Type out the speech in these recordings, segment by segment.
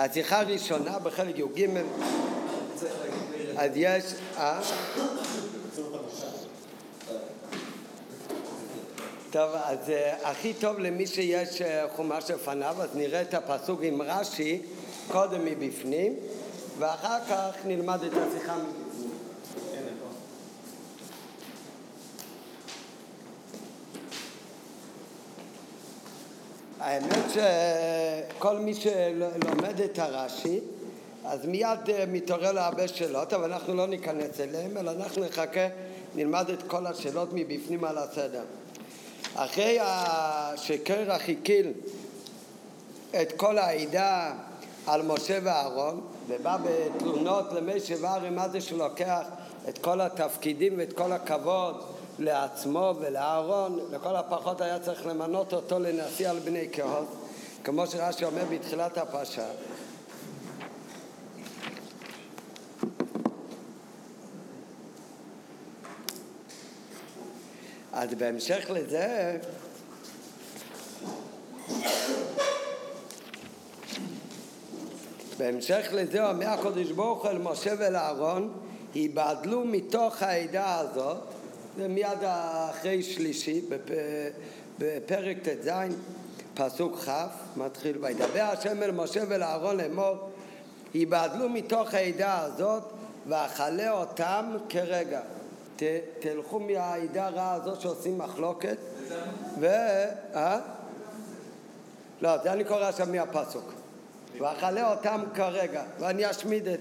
השיחה הראשונה בחלק י"ג, אז יש... אה? טוב, אז uh, הכי טוב למי שיש uh, חומש לפניו, אז נראה את הפסוק עם רש"י קודם מבפנים, ואחר כך נלמד את השיחה מבפנים. האמת שכל מי שלומד את הרש"י, אז מיד אה, מתעורר לו הרבה שאלות, אבל אנחנו לא ניכנס אליהן, אלא אנחנו נחכה, נלמד את כל השאלות מבפנים על הסדר. אחרי שקרח הקיל את כל העדה על משה ואהרון, ובא בתלונות למי שברי מה זה שלוקח את כל התפקידים ואת כל הכבוד לעצמו ולאהרון, לכל הפחות היה צריך למנות אותו לנשיא על בני קהות, כמו שרש"י אומר בתחילת הפרשה. אז בהמשך לזה בהמשך לזה אומר הקדוש ברוך הוא אל משה ולאהרון היבדלו מתוך העדה הזאת זה מיד אחרי שלישי בפרק ט"ז פסוק כ' מתחיל וידבר השם אל משה ולאהרון לאמור היבדלו מתוך העדה הזאת ואכלה אותם כרגע ת, תלכו מהעדה הרעה הזאת שעושים מחלוקת ו... אה? לא, זה אני קורא שם מהפסוק ואכלה אותם כרגע ואני אשמיד את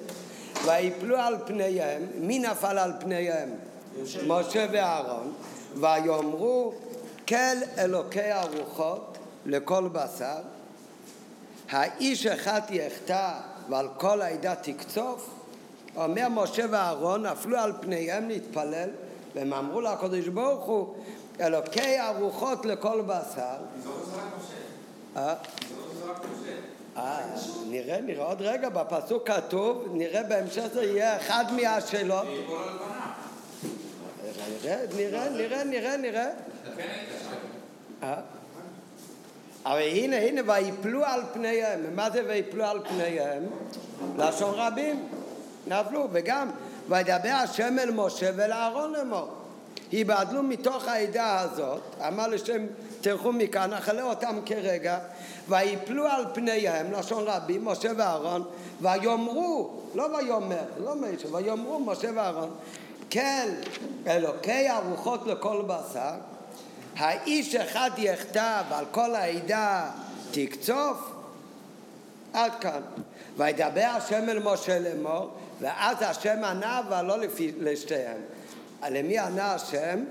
ויפלו על פניהם מי נפל על פניהם? משה ואהרון ויאמרו כל אלוקי הרוחות לכל בשר האיש אחד יחטא ועל כל העדה תקצוף? אומר משה ואהרון נפלו על פניהם להתפלל והם אמרו לקדוש ברוך הוא אלוקי הרוחות לכל בשר אה, נראה, נראה עוד רגע, בפסוק כתוב, נראה בהמשך זה יהיה אחד מהשאלות. נראה, נראה, נראה, נראה. אה? אבל הנה, הנה, ויפלו על פניהם. מה זה ויפלו על פניהם? לשון רבים. נפלו, וגם וידבר השם אל משה ולאהרון לאמור. היבדלו מתוך העדה הזאת, אמר לשם תלכו מכאן, אכלה אותם כרגע, ויפלו על פניהם, לשון רבים, משה ואהרון, ויאמרו, לא ויאמר, לא מישהו, ויאמרו משה ואהרון, כן, אלוקי ארוחות לכל בשר, האיש אחד יכתב על כל העדה תקצוף, עד כאן. וידבר השם אל משה לאמור, ואז השם ענה אבל לא לפי, לשתיהם. למי ענה השם?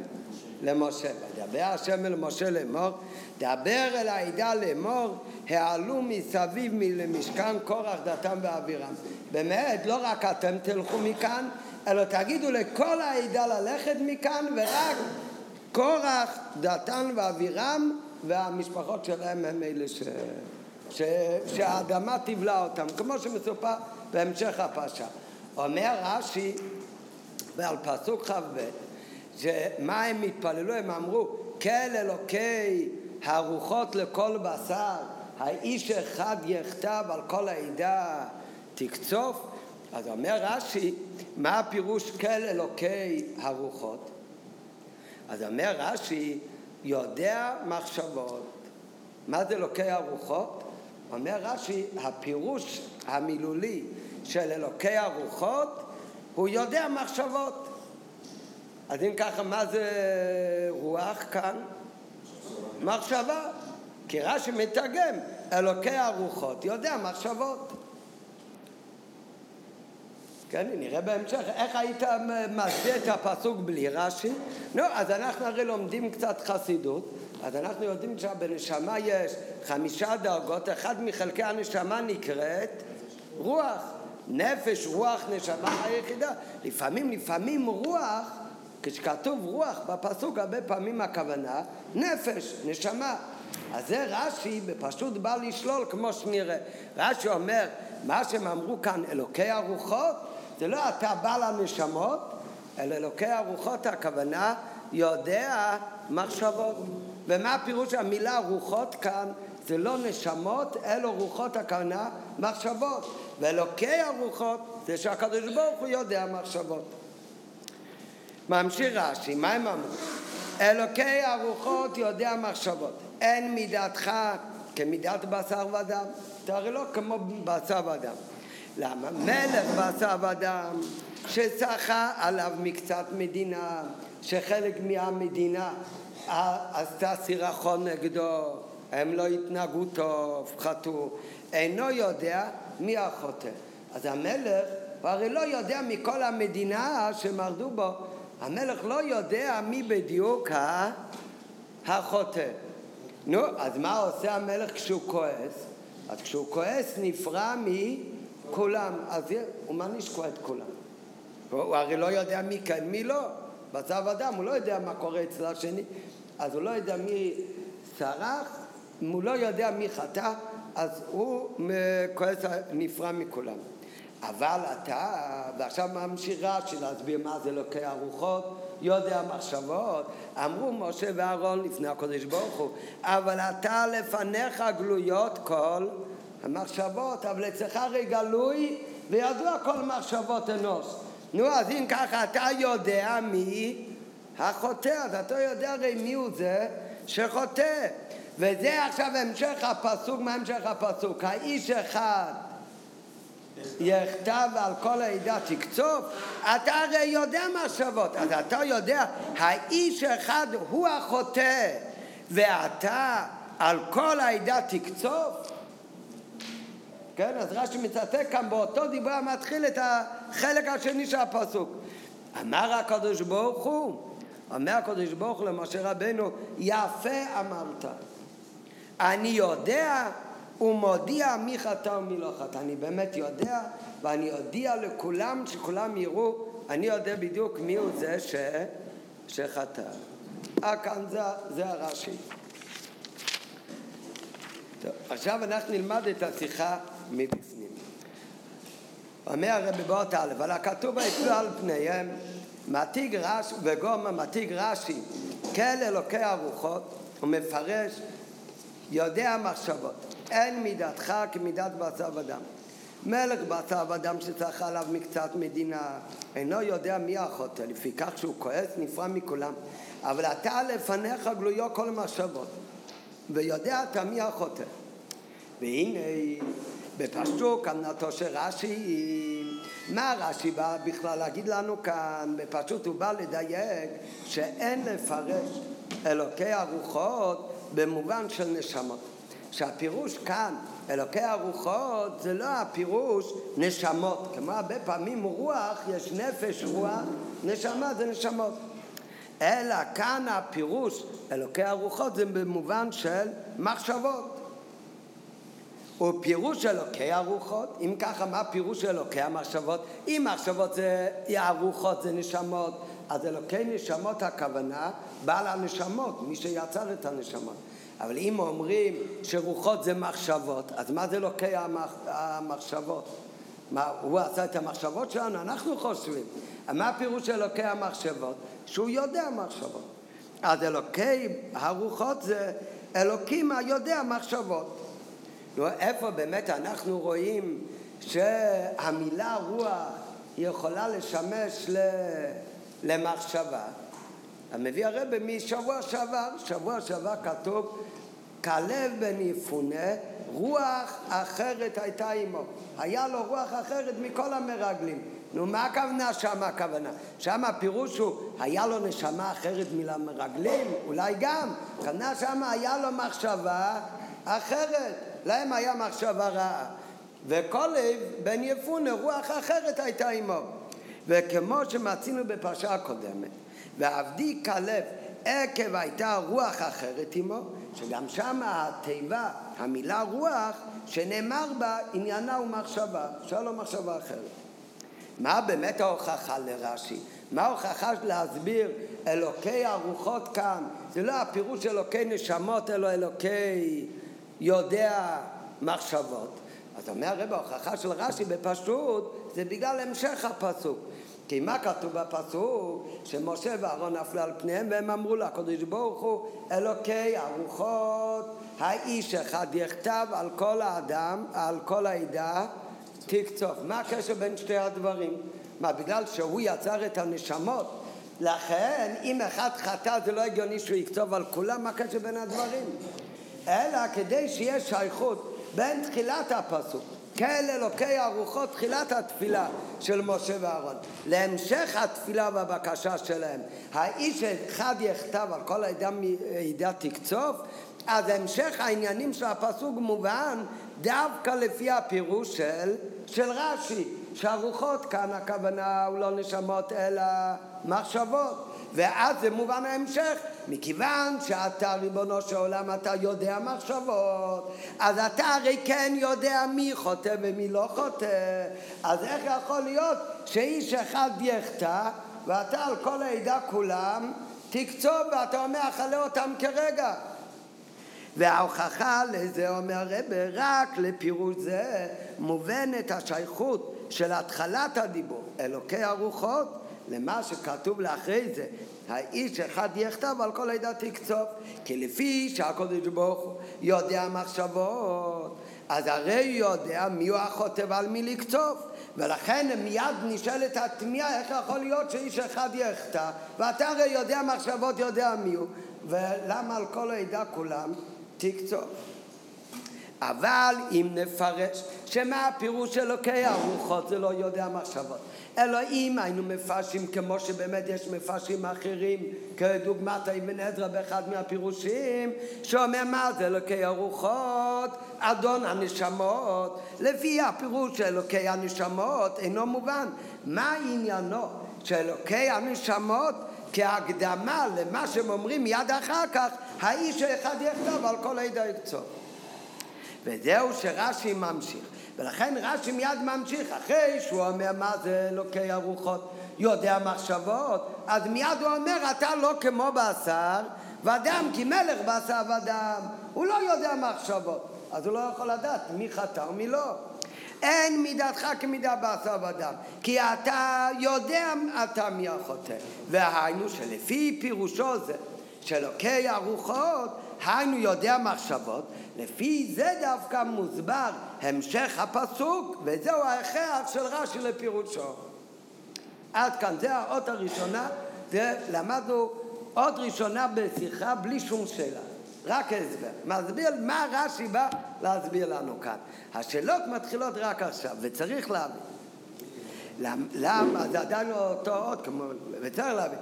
למשה. וידבר השם אל משה לאמור, דבר אל העדה לאמור, העלו מסביב למשכן קורח דתם ואבירם. באמת, לא רק אתם תלכו מכאן, אלא תגידו לכל העדה ללכת מכאן, ורק קורח, דתן ואבירם והמשפחות שלהם הם אלה ש... ש... שהאדמה תבלע אותם, כמו שמסופר בהמשך הפרשה. אומר רש"י, ועל פסוק כ"ב, שמה הם התפללו? הם אמרו, כל אלוקי הרוחות לכל בשר, האיש אחד יכתב על כל העדה תקצוף. אז אומר רש"י, מה הפירוש כל אלוקי הרוחות? אז אומר רש"י, יודע מחשבות. מה זה אלוקי הרוחות? אומר רש"י, הפירוש המילולי של אלוקי הרוחות, הוא יודע מחשבות. אז אם ככה, מה זה רוח כאן? מחשבה. כי רש"י מתרגם, אלוקי הרוחות יודע מחשבות. כן, נראה בהמשך איך היית מסביר את הפסוק בלי רש"י. נו, אז אנחנו הרי לומדים קצת חסידות, אז אנחנו יודעים שבנשמה יש חמישה דרגות, אחד מחלקי הנשמה נקראת רוח. נפש, רוח, נשמה היחידה. לפעמים, לפעמים רוח, כשכתוב רוח בפסוק, הרבה פעמים הכוונה נפש, נשמה. אז זה רש"י בפשוט בא לשלול כמו שנראה. רש"י אומר, מה שהם אמרו כאן, אלוקי הרוחות, זה לא אתה בעל הנשמות, אלא אלוקי הרוחות הכוונה יודע מחשבות. ומה הפירוש המילה רוחות כאן? זה לא נשמות, אלו רוחות הכוונה, מחשבות. ואלוקי הרוחות זה שהקדוש ברוך הוא יודע מחשבות. ממשיך רש"י, מה הם אמרו? אלוקי הרוחות יודע מחשבות. אין מידתך כמידת בשר ודם. אתה הרי לא כמו בשר ודם. למה? מלך בשר ודם שצחה עליו מקצת מדינה, שחלק מהמדינה עשתה סירחון נגדו, הם לא התנהגו טוב, חטאו, אינו יודע מי החוטא. אז המלך הוא הרי לא יודע מכל המדינה שמרדו בו, המלך לא יודע מי בדיוק החוטא. נו, אז מה עושה המלך כשהוא כועס? אז כשהוא כועס נפרע מכולם, אז מעניש כבר את כולם. הוא הרי לא יודע מי כן, מי לא. בצו אדם הוא לא יודע מה קורה אצל השני, אז הוא לא יודע מי סרח, הוא לא יודע מי חטא, אז הוא כועס, נפרע מכולם. אבל אתה, ועכשיו ממשיך רש"י להסביר מה זה לוקח הרוחות, יודע מחשבות. אמרו משה ואהרון לפני הקודש ברוך הוא, אבל אתה לפניך גלויות כל המחשבות, אבל אצלך הרי גלוי וידוע כל מחשבות אנוש. נו, אז אם ככה אתה יודע מי החוטא, אז אתה יודע הרי מי הוא זה שחוטא. וזה עכשיו המשך הפסוק, מה המשך הפסוק? האיש אחד יכתב על כל העדה תקצוף, אתה הרי יודע מחשבות, אז אתה יודע, האיש אחד הוא החוטא, ואתה על כל העדה תקצוף? כן, אז רש"י מצטט כאן באותו דיבור המתחיל את החלק השני של הפסוק. אמר הקדוש ברוך הוא, אומר הקדוש ברוך הוא למשה רבנו, יפה אמרת. אני יודע ומודיע מי חטא ומי לא חטא. אני באמת יודע, ואני אודיע לכולם, שכולם יראו, אני יודע בדיוק מי הוא זה ש... שחטא. אה, כאן זה, זה הרש"י. טוב, עכשיו אנחנו נלמד את השיחה מבפנים. אומר הרבי באות א', על הכתוב היפלו על פניהם, מתיג רש"י, וגומר מתיג רש"י, כאל אלוקי הרוחות, הוא מפרש, יודע מחשבות. אין מידתך כמידת בשר ודם. מלך בשר ודם שצריך עליו מקצת מדינה, אינו יודע מי החוטא, לפיכך שהוא כועס נפרע מכולם. אבל אתה לפניך גלויו כל המחשבות, ויודע אתה מי החוטא. והנה, בפשטות כוונתו של רש"י, מה רש"י בא בכלל להגיד לנו כאן? בפשטות הוא בא לדייק שאין לפרש אלוקי הרוחות במובן של נשמות. שהפירוש כאן, אלוקי הרוחות, זה לא הפירוש נשמות. כמו הרבה פעמים רוח, יש נפש רוח, נשמה זה נשמות. אלא כאן הפירוש, אלוקי הרוחות, זה במובן של מחשבות. ופירוש אלוקי הרוחות, אם ככה מה פירוש אלוקי המחשבות? אם מחשבות זה הרוחות זה נשמות, אז אלוקי נשמות הכוונה בעל הנשמות, מי שיצר את הנשמות. אבל אם אומרים שרוחות זה מחשבות, אז מה זה לוקח המח... המחשבות? מה, הוא עשה את המחשבות שלנו? אנחנו חושבים. מה הפירוש של אלוקי המחשבות? שהוא יודע מחשבות. אז אלוקי הרוחות זה אלוקים היודע מחשבות. נו, איפה באמת אנחנו רואים שהמילה רוח יכולה לשמש למחשבה? המביא הרבה משבוע שעבר, שבוע שעבר כתוב כלב בן יפונה, רוח אחרת הייתה עמו. היה לו רוח אחרת מכל המרגלים. נו, מה הכוונה שם הכוונה? שם הפירוש הוא, היה לו נשמה אחרת מלמרגלים? אולי גם. הכוונה שם היה לו מחשבה אחרת. להם היה מחשבה רעה. וכלב בן יפונה, רוח אחרת הייתה עמו. וכמו שמצינו בפרשה הקודמת, ועבדי כלב עקב הייתה רוח אחרת עמו, שגם שם התיבה, המילה רוח, שנאמר בה עניינה ומחשבה, לו מחשבה אחרת. מה באמת ההוכחה לרש"י? מה ההוכחה להסביר אלוקי הרוחות כאן? זה לא הפירוש אלוקי נשמות, אלא אלוקי יודע מחשבות. אז אומר הרב, ההוכחה של רש"י בפשוט זה בגלל המשך הפסוק. כי מה כתוב בפסוק? שמשה ואהרון נפלו על פניהם והם אמרו לקדוש ברוך הוא אלוקי הרוחות האיש אחד יכתב על כל האדם, על כל העדה תקצוף. מה הקשר בין שתי הדברים? מה, בגלל שהוא יצר את הנשמות? לכן, אם אחד חטא זה לא הגיוני שהוא יקצוב על כולם, מה הקשר בין הדברים? אלא כדי שיהיה שייכות בין תחילת הפסוק כאל אלוקי הרוחות תחילת התפילה של משה ואהרון. להמשך התפילה והבקשה שלהם. האיש אחד יכתב על כל העדה, עדה תקצוף אז המשך העניינים של הפסוק מובן דווקא לפי הפירוש של, של רש"י שהרוחות כאן הכוונה הוא לא נשמות אלא מחשבות. ואז זה מובן ההמשך מכיוון שאתה ריבונו של עולם אתה יודע מחשבות אז אתה הרי כן יודע מי חוטא ומי לא חוטא. אז איך יכול להיות שאיש אחד יחטא ואתה על כל העדה כולם תקצוב ואתה אומר אכלה אותם כרגע וההוכחה לזה אומר הרב רק לפירוש זה מובנת השייכות של התחלת הדיבור. אלוקי הרוחות למה שכתוב לאחרי זה האיש אחד יכתב על כל עדה תקצוף כי לפי שהקודש ברוך הוא יודע מחשבות אז הרי יודע מי הוא החוטב על מי לקצוף ולכן מיד נשאלת התמיהה איך יכול להיות שאיש אחד יחטא? ואתה הרי יודע מחשבות יודע מי הוא ולמה על כל העדה כולם תקצוף אבל אם נפרש שמה הפירוש אלוקי הרוחות זה לא יודע מחשבות אלא אם היינו מפרשים כמו שבאמת יש מפרשים אחרים כדוגמת אבן עזרא באחד מהפירושים שאומר מה זה אלוקי הרוחות? אדון הנשמות. לפי הפירוש של אלוקי הנשמות אינו מובן. מה עניינו של אלוקי הנשמות כהקדמה למה שהם אומרים מיד אחר כך האיש האחד יכתוב על כל עדה יקצור וזהו שרש"י ממשיך. ולכן רש"י מיד ממשיך אחרי שהוא אומר מה זה אלוקי הרוחות? יודע מחשבות? אז מיד הוא אומר אתה לא כמו בשר ואדם כי מלך בשר ודם הוא לא יודע מחשבות. אז הוא לא יכול לדעת מי חטא ומי לא. אין מידתך כמידה בשר ודם כי אתה יודע אתה מי החוטא. והיינו שלפי פירושו זה שאלוקי הרוחות היינו יודע מחשבות לפי זה דווקא מוסבר המשך הפסוק וזהו ההכרח של רש"י לפירושו. עד כאן זה האות הראשונה זה למדנו עוד ראשונה בשיחה בלי שום שאלה. רק הסבר. מסביר מה רש"י בא להסביר לנו כאן. השאלות מתחילות רק עכשיו וצריך להבין. למה זה עדיין אותו אות כמו וצריך להבין.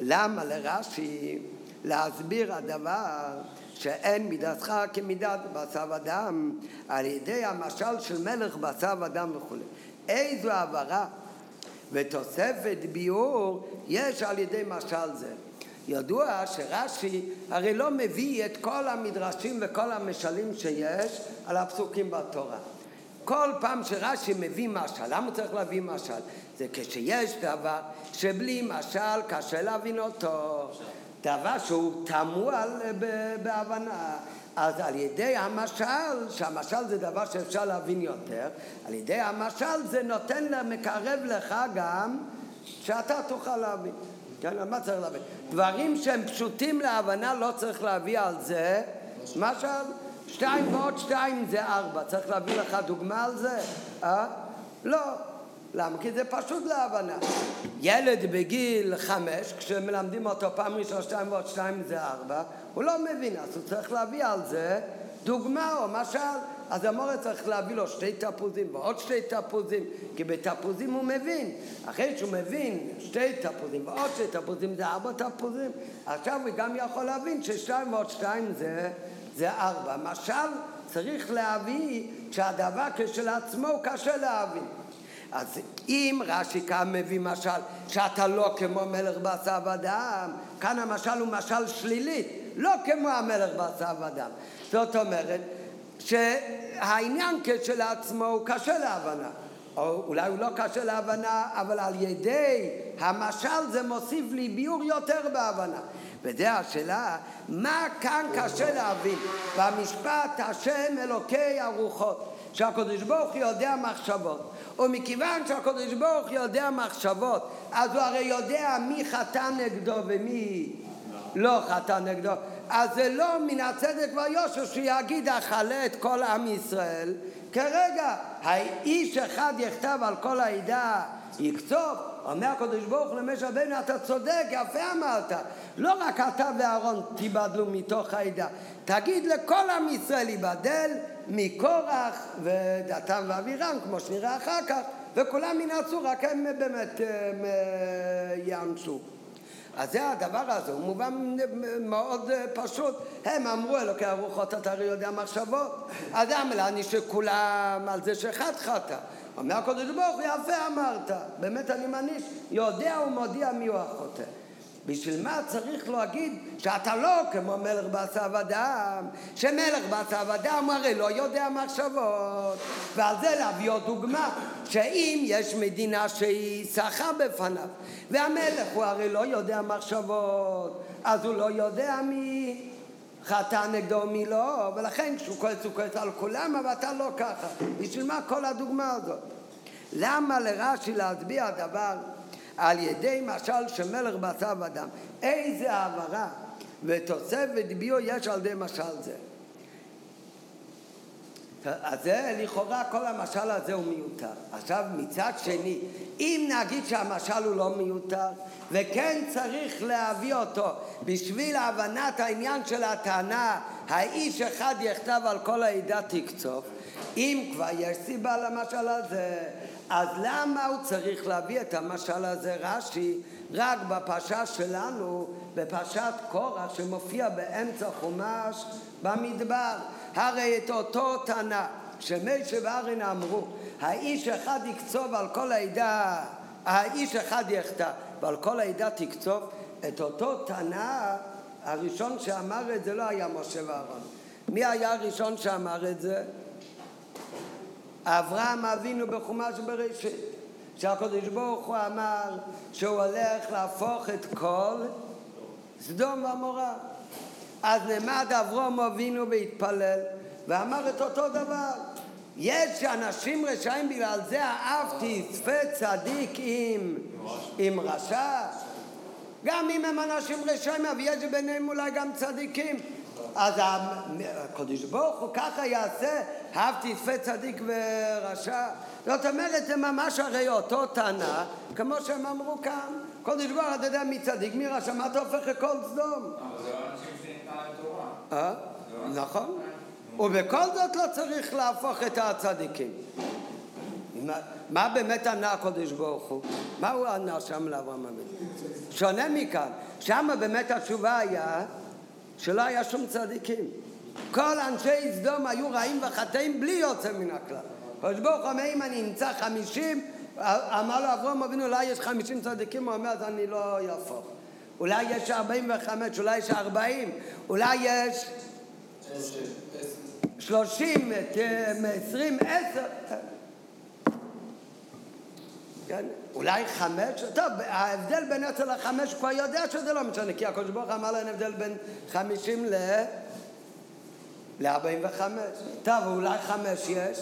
למה לרש"י להסביר הדבר שאין מידתך כמידת בשר ודם על ידי המשל של מלך בשר ודם וכולי. איזו הבהרה ותוספת ביאור יש על ידי משל זה. ידוע שרש"י הרי לא מביא את כל המדרשים וכל המשלים שיש על הפסוקים בתורה. כל פעם שרש"י מביא משל, למה הוא צריך להביא משל? זה כשיש דבר שבלי משל קשה להבין אותו. דבר שהוא תמוה בהבנה. אז על ידי המשל, שהמשל זה דבר שאפשר להבין יותר, על ידי המשל זה נותן, מקרב לך גם שאתה תוכל להבין. כן, מה צריך להבין? דברים שהם פשוטים להבנה לא צריך להביא על זה, משל שתיים ועוד שתיים זה ארבע, צריך להביא לך דוגמה על זה? אה? לא. למה? כי זה פשוט להבנה. ילד בגיל חמש, כשמלמדים אותו פעם ראשונה שתיים ועוד שתיים זה ארבע, הוא לא מבין, אז הוא צריך להביא על זה דוגמה או משל. אז המורה צריך להביא לו שתי תפוזים ועוד שתי תפוזים, כי בתפוזים הוא מבין. אחרי שהוא מבין שתי תפוזים ועוד שתי תפוזים זה ארבע תפוזים, עכשיו הוא גם יכול להבין ששתיים ועוד שתיים זה, זה ארבע. משל צריך להביא שהדבר כשלעצמו קשה להבין. אז אם רש"י כאן מביא משל שאתה לא כמו מלך בשר ודם, כאן המשל הוא משל שלילי, לא כמו המלך בשר ודם. זאת אומרת שהעניין כשלעצמו הוא קשה להבנה. או אולי הוא לא קשה להבנה, אבל על ידי המשל זה מוסיף לי ביור יותר בהבנה. וזה השאלה, מה כאן קשה להבין? במשפט השם אלוקי הרוחות. שהקדוש ברוך הוא יודע מחשבות. ומכיוון שהקדוש ברוך הוא יודע מחשבות, אז הוא הרי יודע מי חטא נגדו ומי לא חטא נגדו. אז זה לא מן הצדק והיושר שיגיד אכלה את כל עם ישראל. כרגע, האיש אחד יכתב על כל העדה יקצוף, אומר הקדוש ברוך הוא למשה רבנו, אתה צודק, יפה אמרת. לא רק אתה ואהרון תיבדלו מתוך העדה, תגיד לכל עם ישראל ייבדל מקורח ודתם ואבירם, כמו שנראה אחר כך, וכולם ינצו, רק הם באמת יאמצו. אז זה הדבר הזה, הוא מובן מאוד פשוט. הם אמרו אלוקי הרוחות, אתה הרי יודע מחשבות. אז למה להעניש שכולם על זה שאחד חטא? אומר הקדוש ברוך הוא, יפה אמרת. באמת אני מעניש, יודע ומודיע מי הוא החוטא. בשביל מה צריך להגיד שאתה לא כמו מלך בצו אדם, שמלך בצו אדם הרי לא יודע מחשבות, ועל זה להביא עוד דוגמה, שאם יש מדינה שהיא סחה בפניו, והמלך הוא הרי לא יודע מחשבות, אז הוא לא יודע מי חטא נגדו מי לא, ולכן כשהוא כועס הוא כועס על כולם, אבל אתה לא ככה. בשביל מה כל הדוגמה הזאת? למה לרש"י להצביע דבר על ידי משל שמלך בצו אדם. איזה העברה ותוספת ביו יש על ידי משל זה. אז זה לכאורה כל המשל הזה הוא מיותר. עכשיו מצד שני, אם נגיד שהמשל הוא לא מיותר וכן צריך להביא אותו בשביל הבנת העניין של הטענה האיש אחד יכתב על כל העדה תקצוף אם כבר יש סיבה למשל הזה אז למה הוא צריך להביא את המשל הזה רש"י רק בפרשה שלנו, בפרשת קורח שמופיע באמצע חומש במדבר? הרי את אותו תנא שמשה וארן אמרו האיש אחד יקצוב על כל העדה, האיש אחד יחטא ועל כל העדה תקצוב את אותו תנא הראשון שאמר את זה לא היה משה ואהרון. מי היה הראשון שאמר את זה? אברהם אבינו בחומש בראשית, שהקדוש ברוך הוא אמר שהוא הולך להפוך את כל סדום ועמורה. אז נעמד אברום אבינו והתפלל ואמר את אותו דבר. יש אנשים רשעים בגלל זה אהבתי צפה צדיק עם, עם רשע. גם אם הם אנשים רשעים, אבל יש ביניהם אולי גם צדיקים. אז הקדוש ברוך הוא ככה יעשה, אהבתי יפה צדיק ורשע. זאת אומרת, זה ממש הרי אותו טענה, כמו שהם אמרו כאן. ברוך הוא, אתה יודע מי צדיק, מי רשע, מה אתה הופך לכל סדום? אבל זה לא אנשים שניתנה לתורה. אה? נכון. ובכל זאת לא צריך להפוך את הצדיקים. מה באמת ענה הקדוש ברוך הוא? מה הוא ענה שם לאברהם אבינו? שונה מכאן. שם באמת התשובה היה שלא היה שום צדיקים. כל אנשי סדום היו רעים וחטאים בלי יוצא מן הכלל. הקדוש ברוך הוא אומר, אם אני אמצא חמישים, אמר לו אברהם אבינו, אולי יש חמישים צדיקים, הוא אומר, אז אני לא יהפוך. אולי יש ארבעים וחמש, אולי יש ארבעים, אולי יש שלושים, עשרים, עשר. כן? אולי חמש, טוב, ההבדל בין עשר לחמש כבר יודע שזה לא משנה, כי הקדוש ברוך אמר להם הבדל בין חמישים ל... לארבעים וחמש. טוב, אולי חמש יש?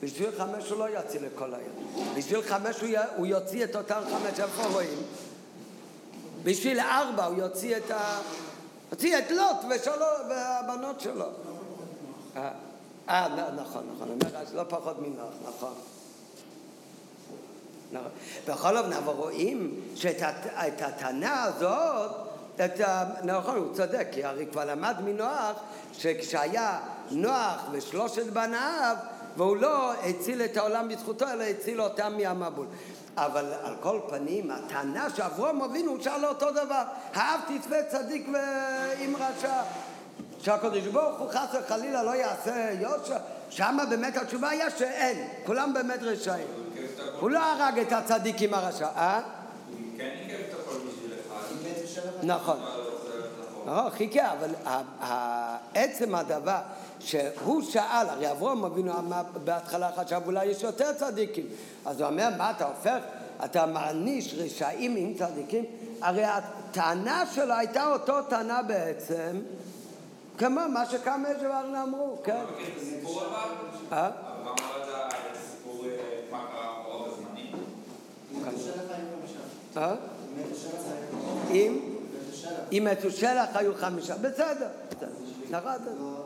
בשביל חמש הוא לא יציל לכל היום. בשביל חמש הוא, י... הוא יוציא את אותם חמש, איפה רואים? בשביל ארבע הוא יוציא את ה... יוציא את לוט ושלו, והבנות שלו. אה, אה נכון, נכון, לא פחות מנוח, נכון. בכל אופן, אבל רואים שאת הטענה הזאת, את, נכון, הוא צודק, כי הרי כבר למד מנוח שכשהיה נוח ושלושת בניו, והוא לא הציל את העולם בזכותו, אלא הציל אותם מהמבול. אבל על כל פנים, הטענה שאברום אבינו הוא שאל אותו דבר, האבתי צווה צדיק ועם רשע. שהקדוש ברוך הוא חס וחלילה לא יעשה יושר, שמה באמת התשובה היה שאין, כולם באמת רשעים. הוא לא הרג את הצדיק עם הרשע, אה? הוא כן עיכב את הכל בשביל אחד. נכון. נכון, חיכה, אבל עצם הדבר שהוא שאל, הרי אברהם אבינו בהתחלה חשב אולי יש יותר צדיקים, אז הוא אומר, מה אתה הופך, אתה מעניש רשעים עם צדיקים? הרי הטענה שלו הייתה אותו טענה בעצם כמו מה שכמה שברנה אמרו, כן. אה? אה? אם? אם מתושלח היו חמישה, בסדר. נכון.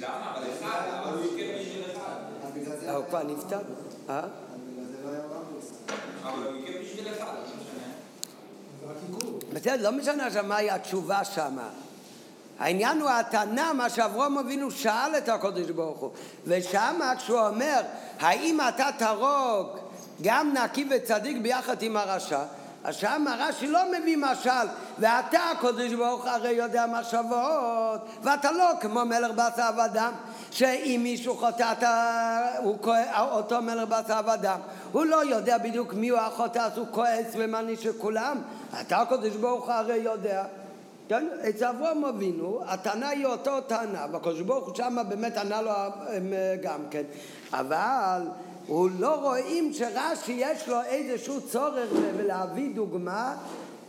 למה? אבל אחד, אבל הוא הכה בשביל אחד. הוא כבר נפטר. אה? אבל הוא הכה בשביל אחד, לא. בסדר, לא משנה עכשיו מהי התשובה שמה. העניין הוא הטענה, מה שאברום אבינו שאל את הקודש ברוך הוא. ושמה כשהוא אומר, האם אתה תהרוג גם נקי וצדיק ביחד עם הרשע? אז שם רש"י לא מביא משל, ואתה הקודש ברוך הרי יודע מחשבות, ואתה לא כמו מלך בשר ודם, שאם מישהו חוטא אתה, הוא כועס, אותו מלך בשר ודם, הוא לא יודע בדיוק מי הוא החוטא, אז הוא כועס ומעניש את כולם, אתה הקודש ברוך הרי יודע. כן? אצל אברהם אבינו, הטענה היא אותו טענה, והקדוש ברוך הוא שמה באמת ענה לו אה, גם כן, אבל הוא לא רואים שרש"י יש לו איזשהו צורך להביא דוגמה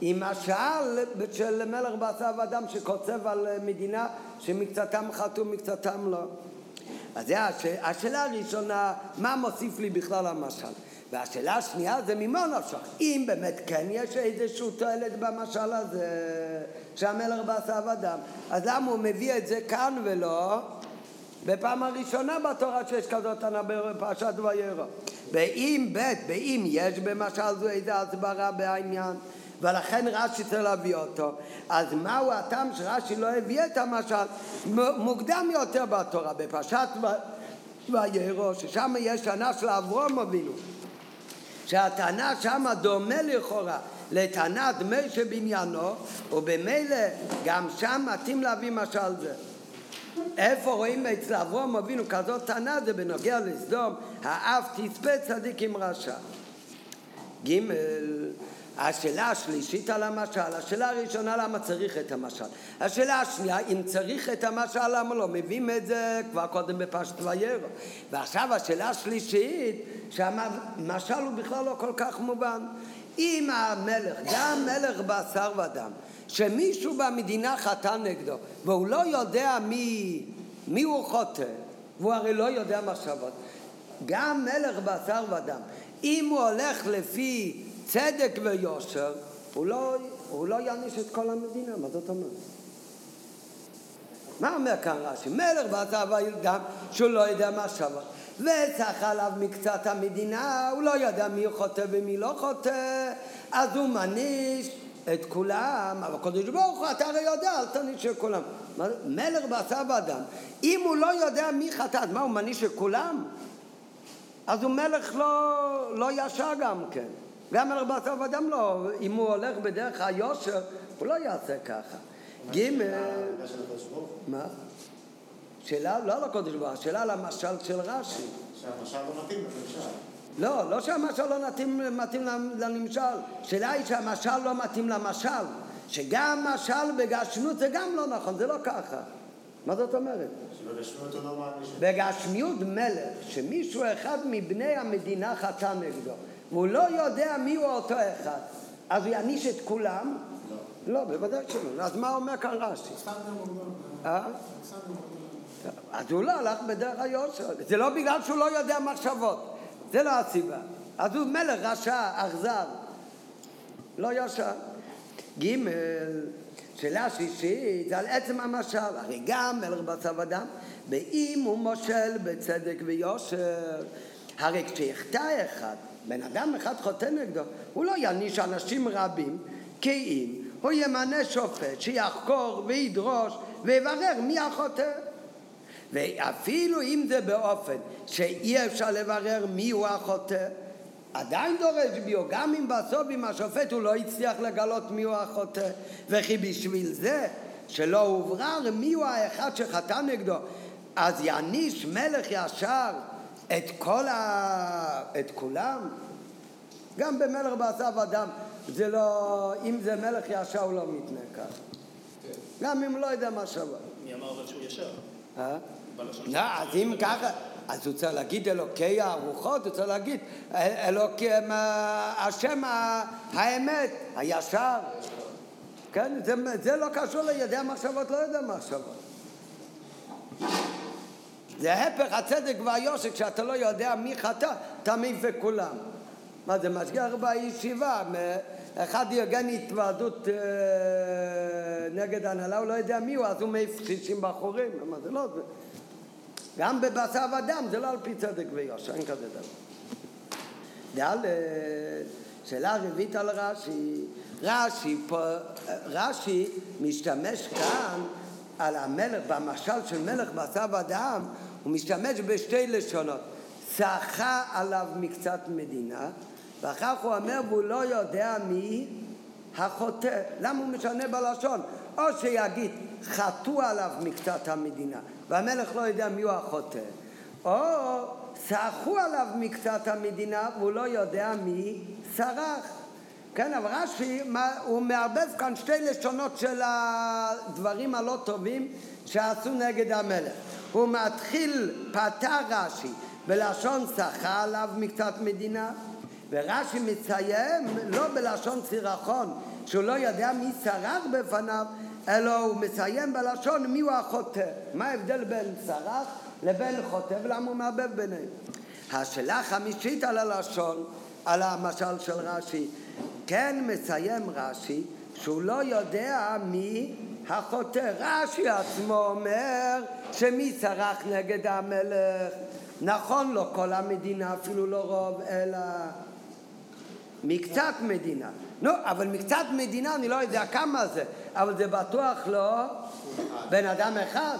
עם השאל של מלך בשר ודם שקוצב על מדינה שמקצתם חתום מקצתם לא. אז זה הש... השאלה הראשונה, מה מוסיף לי בכלל המשל? והשאלה השנייה זה ממה נפשך. אם באמת כן יש איזושהי תועלת במשל הזה שהמלך בשר ודם, אז למה הוא מביא את זה כאן ולא בפעם הראשונה בתורה שיש כזאת טענה בפרשת וירא. באם ב', באם יש במשל זו איזה הסברה בעניין, ולכן רש"י צריך להביא אותו. אז מהו הטעם שרש"י לא הביא את המשל מוקדם יותר בתורה, בפרשת וירא, ששם יש טענה של אברום אבינו, שהטענה שם דומה לכאורה לטענת מי שבניינו, ובמילא גם שם מתאים להביא משל זה. איפה רואים אצל אברום אבינו כזאת טענה? זה בנוגע לסדום, האף תצפה צדיק עם רשע. ג' השאלה השלישית על המשל, השאלה הראשונה למה צריך את המשל, השאלה השנייה אם צריך את המשל למה לא, מביאים את זה כבר קודם בפשט וירא. ועכשיו השאלה השלישית שהמשל הוא בכלל לא כל כך מובן. אם המלך, גם מלך בשר ודם שמישהו במדינה חטא נגדו והוא לא יודע מי, מי הוא חוטא והוא הרי לא יודע מחשבות גם מלך בשר ודם אם הוא הולך לפי צדק ויושר הוא לא, הוא לא יעניש את כל המדינה, מה זאת אומרת? מה אומר כאן רש"י? מלך בשר ודם שהוא לא יודע מחשבות וצח עליו מקצת המדינה, הוא לא יודע מי חוטא ומי לא חוטא, אז הוא מעניש את כולם, אבל הקדוש ברוך הוא, אתה הרי יודע, אל תעניש את כולם. מלך בשר ואדם, אם הוא לא יודע מי חטא, אז מה, הוא מעניש את כולם? אז הוא מלך לא, לא ישר גם כן. גם מלך בשר ואדם לא, אם הוא הולך בדרך היושר, הוא לא יעשה ככה. ג' מה? שאלה לא על הקודש ברוך הוא, שאלה על המשל של רש"י. שהמשל לא מתאים למשל. לא, לא שהמשל לא מתאים, מתאים לנמשל, שאלה היא שהמשל לא מתאים למשל, שגם משל בגשמיות זה גם לא נכון, זה לא ככה. מה זאת אומרת? לא. בגשמיות מלך, שמישהו אחד מבני המדינה חטא נגדו, והוא לא יודע מי הוא אותו אחד, אז הוא יעניש את כולם? לא. לא, בוודאי שלא. אז מה אומר כאן רש"י? אה? אז הוא לא הלך בדרך היושר. זה לא בגלל שהוא לא יודע מחשבות. זה לא הסיבה. אז הוא מלך רשע, אכזר. לא ישר. ג' שאלה שישית זה על עצם המשל. הרי גם מלך בשר ודם, ואם הוא מושל בצדק ויושר, הרי כשיחטא אחד, בן אדם אחד חוטא נגדו, הוא לא יעניש אנשים רבים, כי אם הוא ימנה שופט שיחקור וידרוש ויברר מי החוטא. ואפילו אם זה באופן שאי אפשר לברר מיהו החוטא, עדיין דורש ביו, גם אם בסוף עם השופט הוא לא הצליח לגלות מיהו החוטא, וכי בשביל זה שלא הוברר מיהו האחד שחטא נגדו, אז יעניש מלך ישר את כל ה... את כולם? גם במלך בשר ודם, זה לא... אם זה מלך ישר הוא לא מתנה ככה. גם אם לא יודע מה שווה. מי אמר אבל שהוא ישר? אה? לא, אז אם ככה, אז הוא צריך להגיד אלוקי הרוחות, הוא צריך להגיד אלוקי, השם האמת, הישר. כן, זה, זה לא קשור לידי המחשבות, לא יודע מחשבות. זה הפך הצדק והיושר, כשאתה לא יודע מי חטא, אתה מעיף וכולם. מה זה משגיח בישיבה, אחד יגן התוועדות אה, נגד ההנהלה, הוא לא יודע מי הוא, אז הוא מעיף 60 בחורים, מה זה לא... גם בבשר ודם זה לא על פי צדק ויושר, אין כזה דבר. ד' שאלה רביעית על רש"י, רש"י, פה, רש"י משתמש כאן על המלך, במשל של מלך בשר ודם, הוא משתמש בשתי לשונות. שחה עליו מקצת מדינה, ואחר כך הוא אומר והוא לא יודע מי החוטא. למה הוא משנה בלשון? או שיגיד חטאו עליו מקצת המדינה, והמלך לא יודע מי הוא החוטא, או סרחו עליו מקצת המדינה והוא לא יודע מי סרח. כן, אבל רש"י, הוא מערבב כאן שתי לשונות של הדברים הלא טובים שעשו נגד המלך. הוא מתחיל, פתר רש"י בלשון שחה עליו מקצת מדינה, ורש"י מציין לא בלשון סירחון, שהוא לא יודע מי סרח בפניו, אלא הוא מציין בלשון מי הוא החוטא. מה ההבדל בין סרח לבין חוטא ולמה הוא מערבב ביניהם? השאלה החמישית על הלשון, על המשל של רש"י, כן מסיים רש"י שהוא לא יודע מי החוטא. רש"י עצמו אומר שמי סרח נגד המלך. נכון, לא כל המדינה, אפילו לא רוב, אלא מקצת מדינה. נו, אבל מקצת מדינה אני לא יודע כמה זה, אבל זה בטוח לא בן אדם אחד.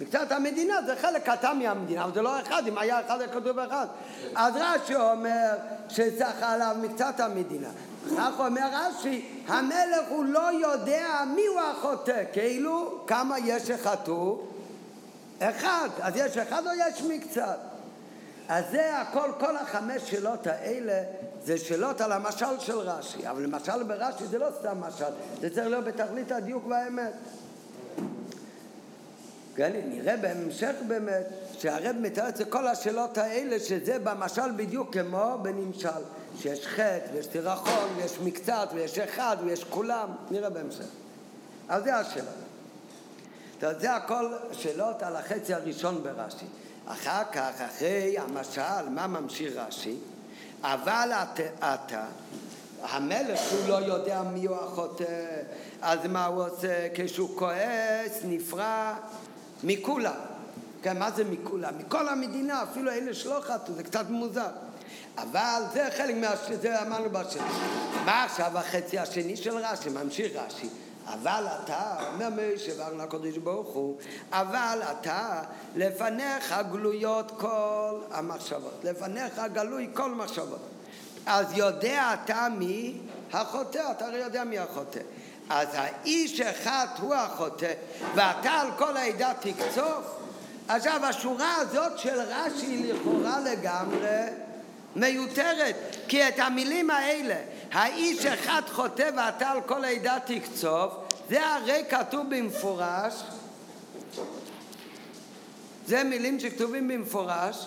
מקצת המדינה זה חלק קטן מהמדינה, אבל זה לא אחד, אם היה אחד היה כתוב אחד. אז רש"י אומר שצריך עליו מקצת המדינה. כך אומר רש"י, המלך הוא לא יודע מי הוא החוטא, כאילו כמה יש שחטאו? אחד. אז יש אחד או יש מקצת? אז זה הכל, כל החמש שאלות האלה זה שאלות על המשל של רש"י, אבל למשל ברש"י זה לא סתם משל, זה צריך להיות בתכלית הדיוק והאמת. כן, נראה בהמשך באמת שהרב מתאר את כל השאלות האלה שזה במשל בדיוק כמו בנמשל שיש חטא ויש סירחון ויש מקצת ויש אחד ויש כולם נראה בהמשך אז זה השאלה זה הכל שאלות על החצי הראשון ברש"י אחר כך, אחרי המשל, מה ממשיך רש"י? אבל אתה, המלך שהוא לא יודע מי הוא החוטא, אז מה הוא עושה? כשהוא כועס, נפרע מכולם. כן, מה זה מכולם? מכל המדינה, אפילו אלה שלא חטאו, זה קצת מוזר. אבל זה חלק מה... זה אמרנו בשני. מה עכשיו החצי השני של רש"י? ממשיך רש"י. אבל אתה, אומר משה וארנה הקדוש ברוך הוא, אבל אתה, לפניך גלויות כל המחשבות, לפניך גלוי כל מחשבות. אז יודע אתה מי החוטא, אתה הרי יודע מי החוטא. אז האיש אחד הוא החוטא, ואתה על כל העדה תקצוף. עכשיו, השורה הזאת של רש"י לכאורה לגמרי מיותרת, כי את המילים האלה, האיש אחד חוטא ואתה על כל העדה תקצוף, זה הרי כתוב במפורש, זה מילים שכתובים במפורש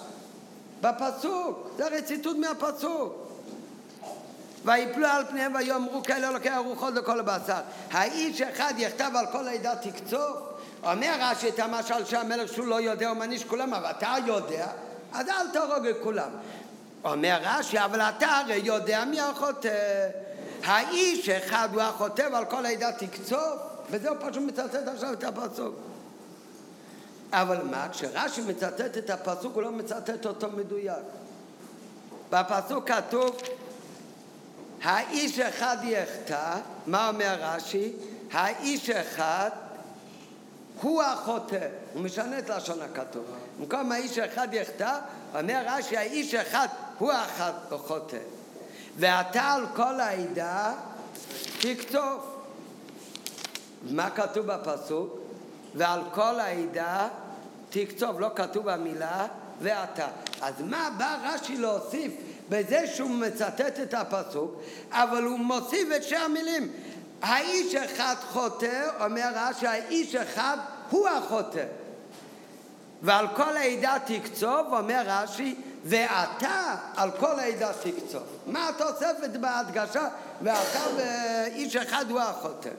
בפסוק, זה הרי ציטוט מהפסוק. ויפלו על פניהם ויאמרו כאלה אלוקי הרוחות לכל הבשר. האיש אחד יכתב על כל העדה תקצוף? אומר רש"י את המשל שהמלך שהוא לא יודע הוא מעניש כולם, אבל אתה יודע, אז אל תהרוג את כולם. אומר רש"י, אבל אתה הרי יודע מי החוטא. האיש אחד הוא החוטא ועל כל העדה תקצוף, וזהו פשוט מצטט עכשיו את הפסוק. אבל מה, כשרש"י מצטט את הפסוק הוא לא מצטט אותו מדויק. בפסוק כתוב האיש אחד יחטא, מה אומר רש"י? האיש אחד הוא החוטא, הוא משנה את לשון הכתוב. במקום האיש אחד יחטא, אומר רש"י, האיש אחד הוא החוטא. ואתה על כל העדה תקצוף. מה כתוב בפסוק? ועל כל העדה תקצוף, לא כתוב המילה ואתה. אז מה בא רש"י להוסיף בזה שהוא מצטט את הפסוק, אבל הוא מוסיף את שתי המילים. האיש אחד חוטא, אומר רש"י, האיש אחד הוא החוטא. ועל כל העדה תקצוב, אומר רש"י, ואתה על כל העדה תקצוב. מה התוספת בהדגשה? ואתה ואיש אחד הוא החוטא.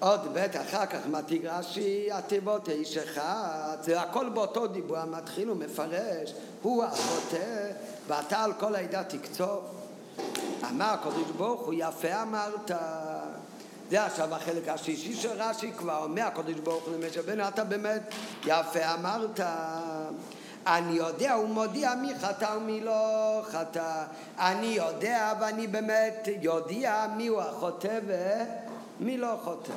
עוד בית אחר כך מתיג רש"י, התיבות איש אחד, זה הכל באותו דיבור המתחיל ומפרש, הוא החוטא, ואתה על כל העדה תקצוב. אמר הקדוש ברוך הוא, יפה אמרת. זה עכשיו החלק השישי של רש"י כבר הקדוש ברוך הוא למשה בן אתה באמת יפה אמרת אני יודע ומודיע מי חטא ומי לא חטא אני יודע ואני באמת יודע מי הוא החוטא ומי לא חוטא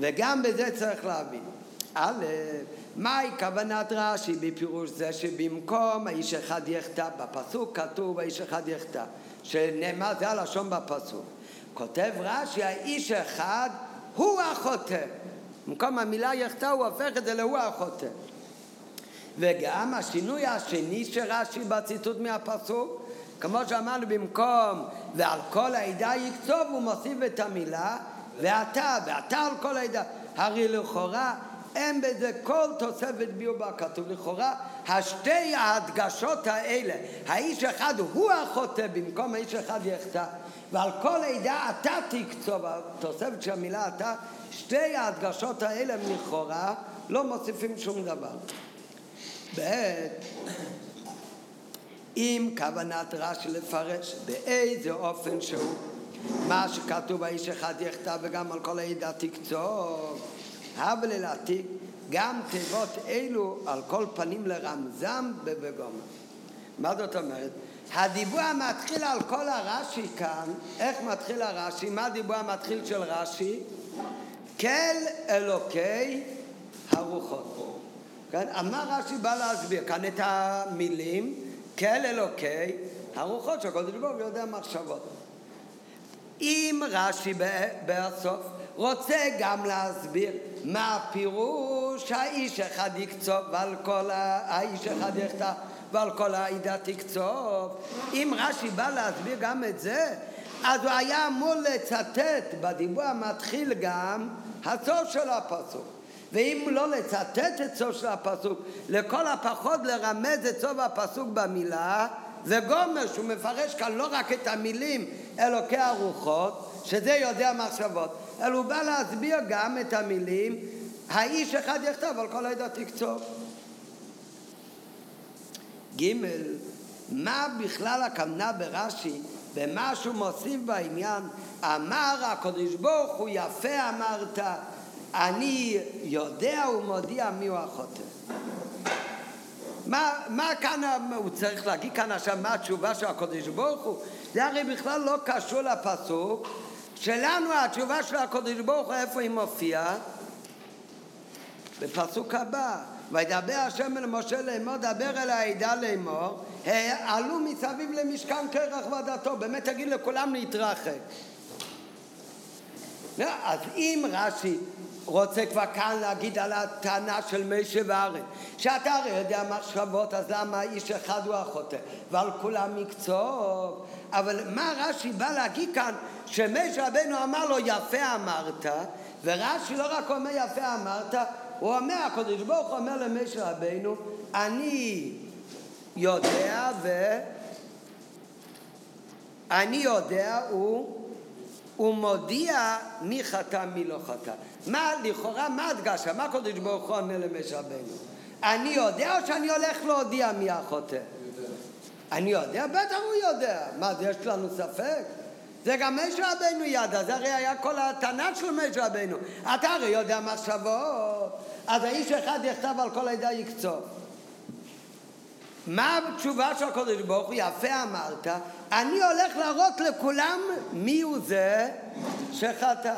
וגם בזה צריך להבין. א', מהי כוונת רש"י בפירוש זה שבמקום האיש אחד יחטא, בפסוק כתוב האיש אחד יחטא, שנאמר זה הלשון בפסוק. כותב רש"י האיש אחד הוא החוטא. במקום המילה יחטא הוא הופך את זה להוא החוטא. וגם השינוי השני של רש"י בציטוט מהפסוק, כמו שאמרנו במקום ועל כל העדה יקצוב הוא מוסיף את המילה ואתה, ואתה על כל העדה. הרי לכאורה אין בזה כל תוספת ביור בכתוב. לכאורה, השתי ההדגשות האלה, האיש אחד הוא החוטא במקום האיש אחד יחטא, ועל כל עדה אתה תקצוב, התוספת של המילה אתה, שתי ההדגשות האלה לכאורה לא מוסיפים שום דבר. ב' עם כוונת רש"י לפרש באיזה אופן שהוא מה שכתוב האיש אחד יחטא וגם על כל העדה תקצוב הבל אל עתיק, גם תיבות אלו על כל פנים לרמזם בבגומה. מה זאת אומרת? הדיבור המתחיל על כל הרש"י כאן, איך מתחיל הרש"י? מה הדיבור המתחיל של רש"י? כל אלוקי הרוחות. כן? מה רש"י בא להסביר? כאן את המילים, כל אלוקי הרוחות, שהקודש ברוך הוא יודע מחשבות. אם רש"י בסוף רוצה גם להסביר מה הפירוש האיש אחד יקצוב ועל כל האיש אחד יחטא ועל כל העדה תקצוב. אם רש"י בא להסביר גם את זה, אז הוא היה אמור לצטט בדיבור המתחיל גם הסוף של הפסוק. ואם לא לצטט את סוף של הפסוק, לכל הפחות לרמז את סוף הפסוק במילה, זה גומר שהוא מפרש כאן לא רק את המילים אלוקי הרוחות, שזה יודע מחשבות, אלא הוא בא להסביר גם את המילים האיש אחד יכתב על כל העדה תקצוב. ג' מה בכלל הכוונה ברש"י במה שהוא מוסיף בעניין? אמר הקדוש ברוך הוא יפה אמרת אני יודע ומודיע מי הוא החוטא מה, מה כאן הוא צריך להגיד כאן עכשיו מה התשובה של הקדוש ברוך הוא? זה הרי בכלל לא קשור לפסוק שלנו התשובה של הקדוש ברוך הוא איפה היא מופיעה? בפסוק הבא וידבר השם אל משה לאמור דבר אל העדה לאמור עלו מסביב למשכן קרח ודתו באמת תגיד לכולם להתרחק. לא, אז אם רש"י רוצה כבר כאן להגיד על הטענה של משה וארץ שאתה הרי יודע מחשבות אז למה איש אחד הוא החוטא? ועל כולם מקצוב אבל מה רש"י בא להגיד כאן שמשה רבנו אמר לו יפה אמרת ורש"י לא רק אומר יפה אמרת הוא אומר הקדוש ברוך הוא אומר למשה רבנו אני יודע ו... אני יודע הוא הוא מודיע מי חטא מי לא חטא. מה לכאורה, מה הדגשה? מה הקדוש ברוך הוא אומר למשה רבנו? אני יודע או שאני הולך להודיע מי החוטא? אני יודע? בטח הוא יודע. מה, יש לנו ספק? זה גם משה רבנו ידע, זה הרי היה כל הטענה של משה רבנו. אתה הרי יודע מחשבות, אז האיש אחד יכתב על כל העדה יקצוב. מה התשובה של הקודש ברוך הוא? יפה אמרת, אני הולך להראות לכולם מי הוא זה שחטא.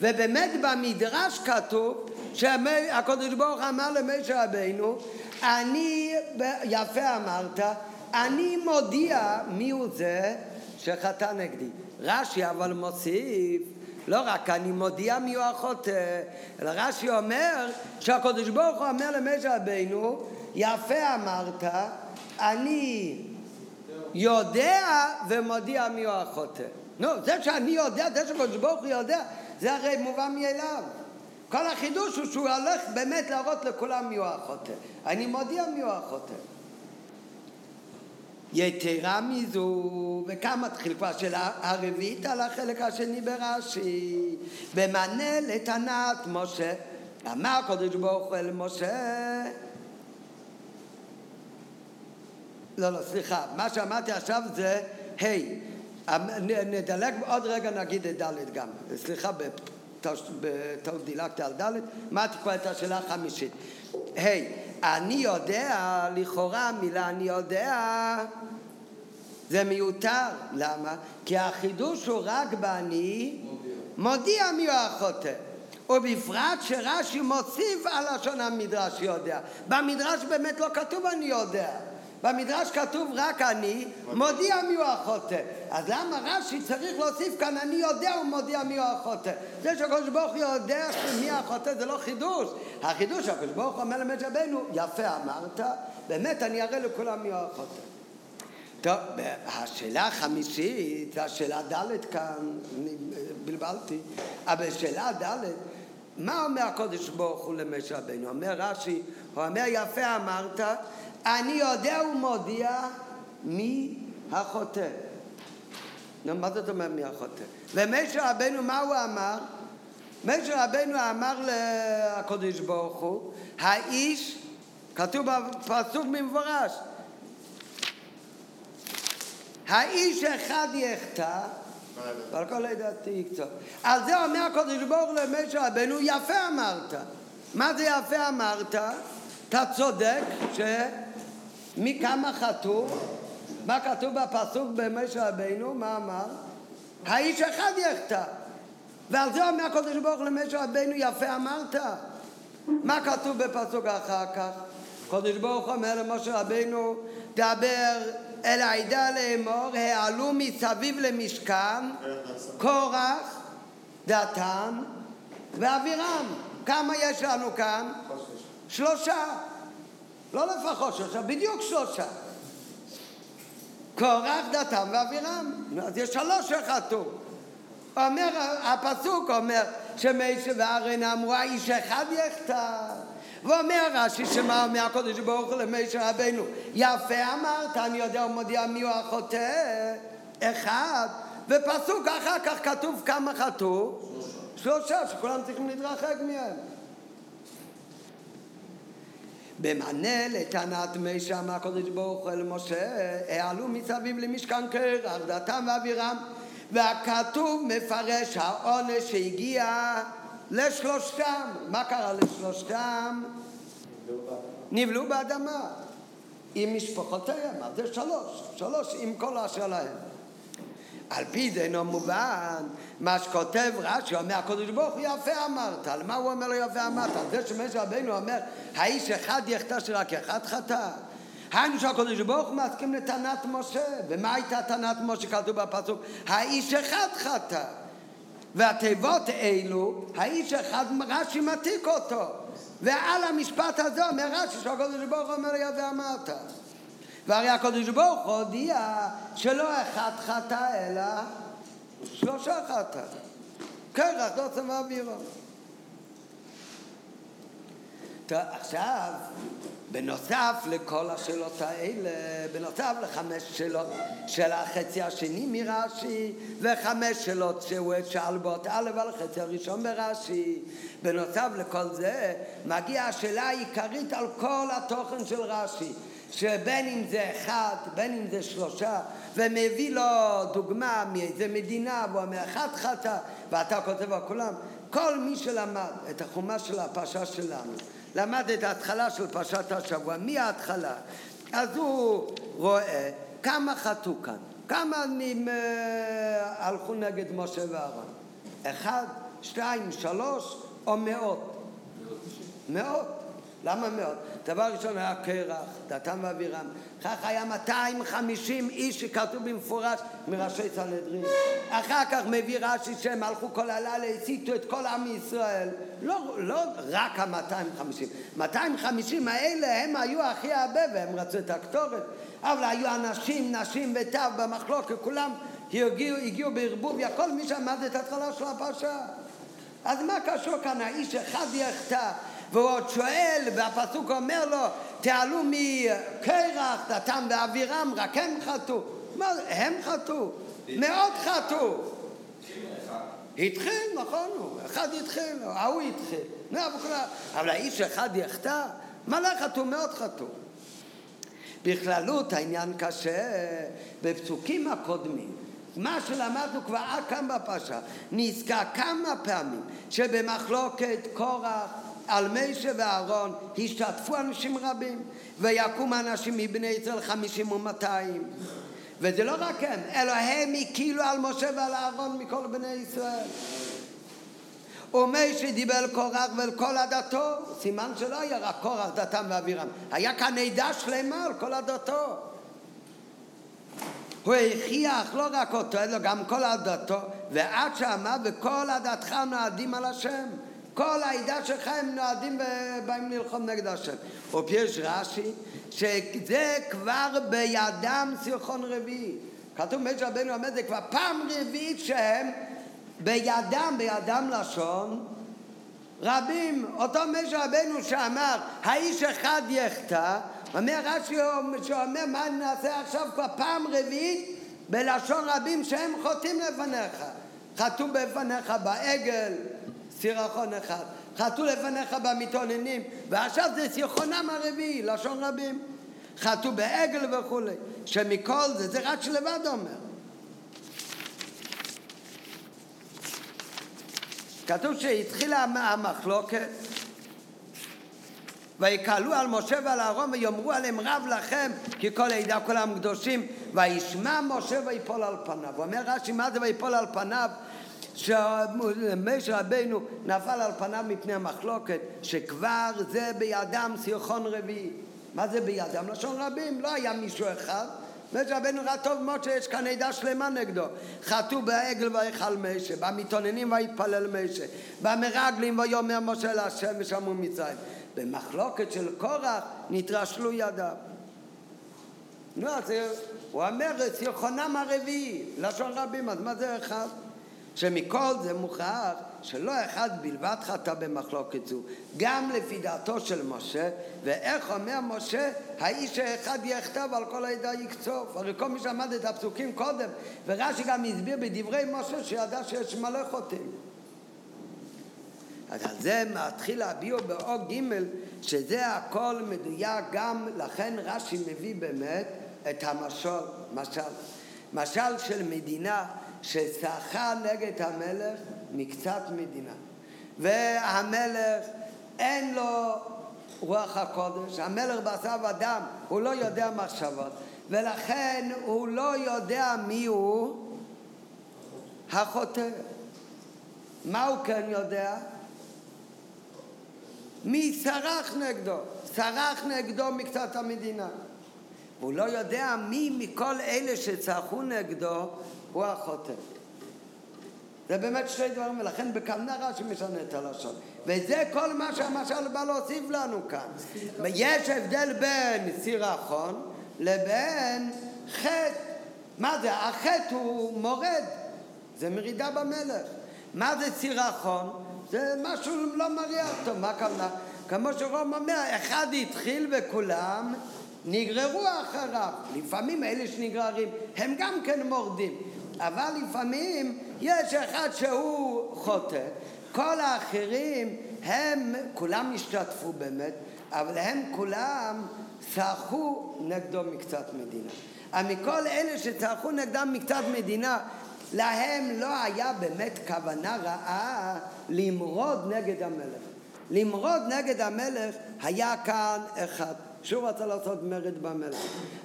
ובאמת במדרש כתוב שהקודש ברוך אמר למשה רבנו, אני, יפה אמרת, אני מודיע מי הוא זה שחטא נגדי. רש"י אבל מוסיף, לא רק אני מודיע מי הוא החוטא, אלא רש"י אומר שהקדוש ברוך הוא אומר למשה רבינו, יפה אמרת, אני יודע ומודיע מי הוא החוטא. נו, זה שאני יודע, זה שהקדוש ברוך הוא יודע, זה הרי מובן מאליו. כל החידוש הוא שהוא הולך באמת להראות לכולם מי הוא החוטא. אני מודיע מי הוא החוטא. יתרה מזו, וכאן מתחיל כבר השאלה הרביעית על החלק השני ברש"י, במענה לטענת משה, אמר הקדוש ברוך הוא אל משה. לא, לא, סליחה, מה שאמרתי עכשיו זה ה', hey, נדלג עוד רגע נגיד את ד' גם, סליחה, בטעות דילגתי על ד', אמרתי כבר את השאלה החמישית. ה', hey, אני יודע, לכאורה המילה אני יודע זה מיותר, למה? כי החידוש הוא רק באני מודיע מי הוא החוטא. ובפרט שרש"י מוסיף על לשון המדרש יודע. במדרש באמת לא כתוב אני יודע. במדרש כתוב רק אני, מודיע מי הוא החוטא. אז למה רש"י צריך להוסיף כאן אני יודע ומודיע מי הוא החוטא? זה שהקדוש ברוך הוא יודע מי החוטא זה לא חידוש. החידוש שהקדוש ברוך הוא אומר למשה רבנו, יפה אמרת, באמת אני אראה לכולם מי הוא החוטא. טוב, השאלה החמישית, השאלה ד' כאן, אני בלבלתי, אבל בשאלה ד', מה אומר הקודש ברוך הוא למשה רבנו? אומר רש"י, הוא אומר יפה אמרת, אני יודע ומודיע מי החוטא. נו, מה זאת אומרת מי החוטא? ומשה רבנו, מה הוא אמר? משה רבנו אמר לקודש ברוך הוא, האיש, כתוב בפסוק במפורש, האיש אחד יחטא, ועל כל לדעתי קצת. על זה אומר הקודש ברוך למשה רבנו, יפה אמרת. מה זה יפה אמרת? אתה צודק שמכמה חטאו, מה כתוב בפסוק במשה רבנו, מה אמר? האיש אחד יחטא. ועל זה אומר הקודש ברוך למשה רבנו, יפה אמרת. מה כתוב בפסוק אחר כך? הקודש ברוך אומר למשה רבנו, דבר אל העדה לאמור, העלו מסביב למשכן קורח, דתן ואבירם. כמה יש לנו כאן? שלושה. לא לפחות שלושה, בדיוק שלושה. קורח, דתן ואבירם. אז יש שלוש שחטאו. אומר, הפסוק אומר שמשה וארן אמרו האיש אחד יחטא ואומר רש"י שמה אומר הקודש ברוך הוא למשה רבנו יפה אמרת אני יודע ומודיע מי הוא החוטא אחד ופסוק אחר כך כתוב כמה חטאו שלושה שכולם צריכים להתרחק מהם במענה לטענת מי שאמר הקודש ברוך הוא אל משה העלו מסביב למשכן קרח דתם ואבירם והכתוב מפרש העונש שהגיע לשלושתם. מה קרה לשלושתם? נבלעו באדמה. עם משפחותיהם, אז זה שלוש, שלוש עם כל השלהם. על פי זה אינו מובן, מה שכותב רש"י, אומר הקדוש ברוך הוא יפה אמרת, על מה הוא אומר לו יפה אמרת? על זה שמשה רבינו אומר, האיש אחד יחטא שרק אחד חטא. היינו שהקדוש ברוך הוא מסכים לטענת משה, ומה הייתה טענת משה כתוב בפסוק? האיש אחד חטא. והתיבות אלו, האיש אחד, רש"י מתיק אותו. ועל המשפט הזה אומר רש"י שהקדוש ברוך הוא אומר יד ואמרת. והרי הקדוש ברוך הוא הודיע שלא אחד חטא אלא שלושה חטא. קרח, דוצם ואווירו. עכשיו, בנוסף לכל השאלות האלה, בנוסף לחמש שאלות של החצי השני מרש"י וחמש שאלות שהוא שאל באות א' על החצי הראשון ברש"י, בנוסף לכל זה מגיעה השאלה העיקרית על כל התוכן של רש"י שבין אם זה אחד, בין אם זה שלושה, ומביא לו דוגמה מאיזה מדינה, והוא אומר אחד חטא, ואתה כותב על כולם. כל מי שלמד את החומה של הפרשה שלנו למד את ההתחלה של פרשת השבוע, מההתחלה, אז הוא רואה כמה חטאו כאן, כמה נים, אה, הלכו נגד משה ואהרון. אחד, שתיים, שלוש או מאות? מאות. למה מאות? דבר ראשון היה קרח, דתם ואבירם. כך היה 250 איש שכתוב במפורש מראשי סנהדרין. אחר כך מביא רש"י שהם הלכו כל הלילה, הסיתו את כל עם ישראל. לא, לא רק ה-250. 250 האלה הם היו הכי הרבה והם רצו את הקטורת. אבל היו אנשים, נשים וטף במחלוקת, כולם הגיעו, הגיעו בערבוביה, כל מי שעמד את ההתחלה של הפרשה. אז מה קשור כאן האיש אחד יחטא? והוא עוד שואל, והפסוק אומר לו, תעלו מקרח, דתם ואבירם, רק הם חטאו. מה? הם חטאו. מאוד חטאו. התחיל, נכון, אחד התחיל, ההוא התחיל. אבל האיש אחד יחטא? מלא חטאו, מאוד חטאו. בכללות העניין קשה בפסוקים הקודמים. מה שלמדנו כבר עד כאן בפרשה, נזכר כמה פעמים שבמחלוקת קורח על משה ואהרון השתתפו אנשים רבים ויקום אנשים מבני ישראל חמישים ומאתיים וזה לא רק הם, אלא הם הקילו על משה ועל אהרון מכל בני ישראל ומשה דיבר אל קורח ואל כל עדתו, סימן שלא היה רק קורח, דתם ואבירם, היה כאן עדה שלמה על כל עדתו. הוא הכריח לא רק אותו, אלא גם כל עדתו, ועד שאמר וכל עדתך נועדים על השם. כל העדה שלך הם נועדים ובאים ללחום נגד השם. ופירש רש"י שזה כבר בידם סירחון רביעי. כתוב משה רבנו אומר זה כבר פעם רביעית שהם בידם, בידם לשון, רבים. אותו משה רבנו שאמר, האיש אחד יחטא, אומר רש"י שאומר, מה נעשה עכשיו כבר פעם רביעית בלשון רבים שהם חוטאים לפניך. חטאו בפניך בעגל, סירחון אחד. חטאו לפניך במתאוננים, ועכשיו זה סירחונם הרביעי, לשון רבים. חטאו בעגל וכולי. שמכל זה, זה רק שלבד אומר. כתוב שהתחילה המחלוקת ויקהלו על משה ועל אהרון ויאמרו עליהם רב לכם כי כל העדה כולם קדושים וישמע משה ויפול על פניו. אומר רש"י מה זה ויפול על פניו? שמשה רבנו נפל על פניו מפני המחלוקת שכבר זה בידם סירחון רביעי. מה זה בידם? לשון רבים, לא היה מישהו אחד משה רבנו ראה טוב מאוד שיש כאן עדה שלמה נגדו. חטאו בעגל ויכל משה, במתאוננים ויתפלל משה, במרגלים ויאמר משה להשם ושמעו מצרים. במחלוקת של קורח נתרשלו ידיו. נו, אז הוא אומר, סירחונם הרביעי, לשון רבים, אז מה זה אחד? שמכל זה מוכרח שלא אחד בלבד חטא במחלוקת זו, גם לפי דעתו של משה, ואיך אומר משה, האיש האחד יכתב על כל העדה יקצוף. הרי כל מי שעמד את הפסוקים קודם, ורש"י גם הסביר בדברי משה שידע שיש מלא חוטאים. אז על זה מתחיל להביאו באור ג' שזה הכל מדויק גם, לכן רש"י מביא באמת את המשל, משל, משל של מדינה ששחה נגד המלך מקצת מדינה. והמלך אין לו רוח הקודש, המלך בשר ודם, הוא לא יודע מחשבות, ולכן הוא לא יודע מי הוא החוטא. מה הוא כן יודע? מי סרח נגדו? סרח נגדו מקצת המדינה. והוא לא יודע מי מכל אלה שצרחו נגדו הוא החוטא. זה באמת שתי דברים, ולכן בכוונה רש"י משנה את הלשון. וזה כל מה שהמשל בא להוסיף לנו כאן. ויש הבדל בין סירחון לבין חטא. מה זה? החטא הוא מורד, זה מרידה במלך. מה זה סירחון? זה משהו לא מריח טוב, מה הכוונה? כמו שרום אומר, אחד התחיל וכולם נגררו אחריו. לפעמים אלה שנגררים הם גם כן מורדים, אבל לפעמים יש אחד שהוא חוטא, כל האחרים הם, כולם השתתפו באמת, אבל הם כולם צרחו נגדו מקצת מדינה. אבל מכל אלה שצרחו נגדם מקצת מדינה, להם לא היה באמת כוונה רעה למרוד נגד המלך. למרוד נגד המלך היה כאן אחד, שהוא רצה לעשות מרד במלך.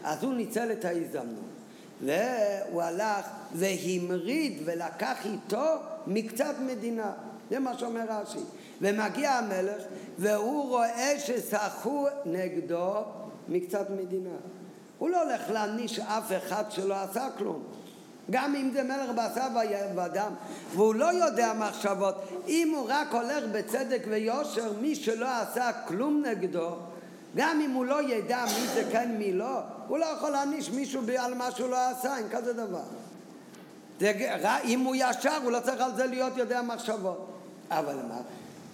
אז הוא ניצל את ההזדמנות. והוא הלך והמריד ולקח איתו מקצת מדינה. זה מה שאומר רש"י. ומגיע המלך והוא רואה ששחו נגדו מקצת מדינה. הוא לא הולך להעניש אף אחד שלא עשה כלום. גם אם זה מלך בשר ודם, והוא לא יודע מחשבות, אם הוא רק הולך בצדק ויושר, מי שלא עשה כלום נגדו, גם אם הוא לא ידע מי זה כן מי לא, הוא לא יכול להעניש מישהו על מה שהוא לא עשה, אין כזה דבר. זה, אם הוא ישר, הוא לא צריך על זה להיות יודע מחשבות. אבל מה?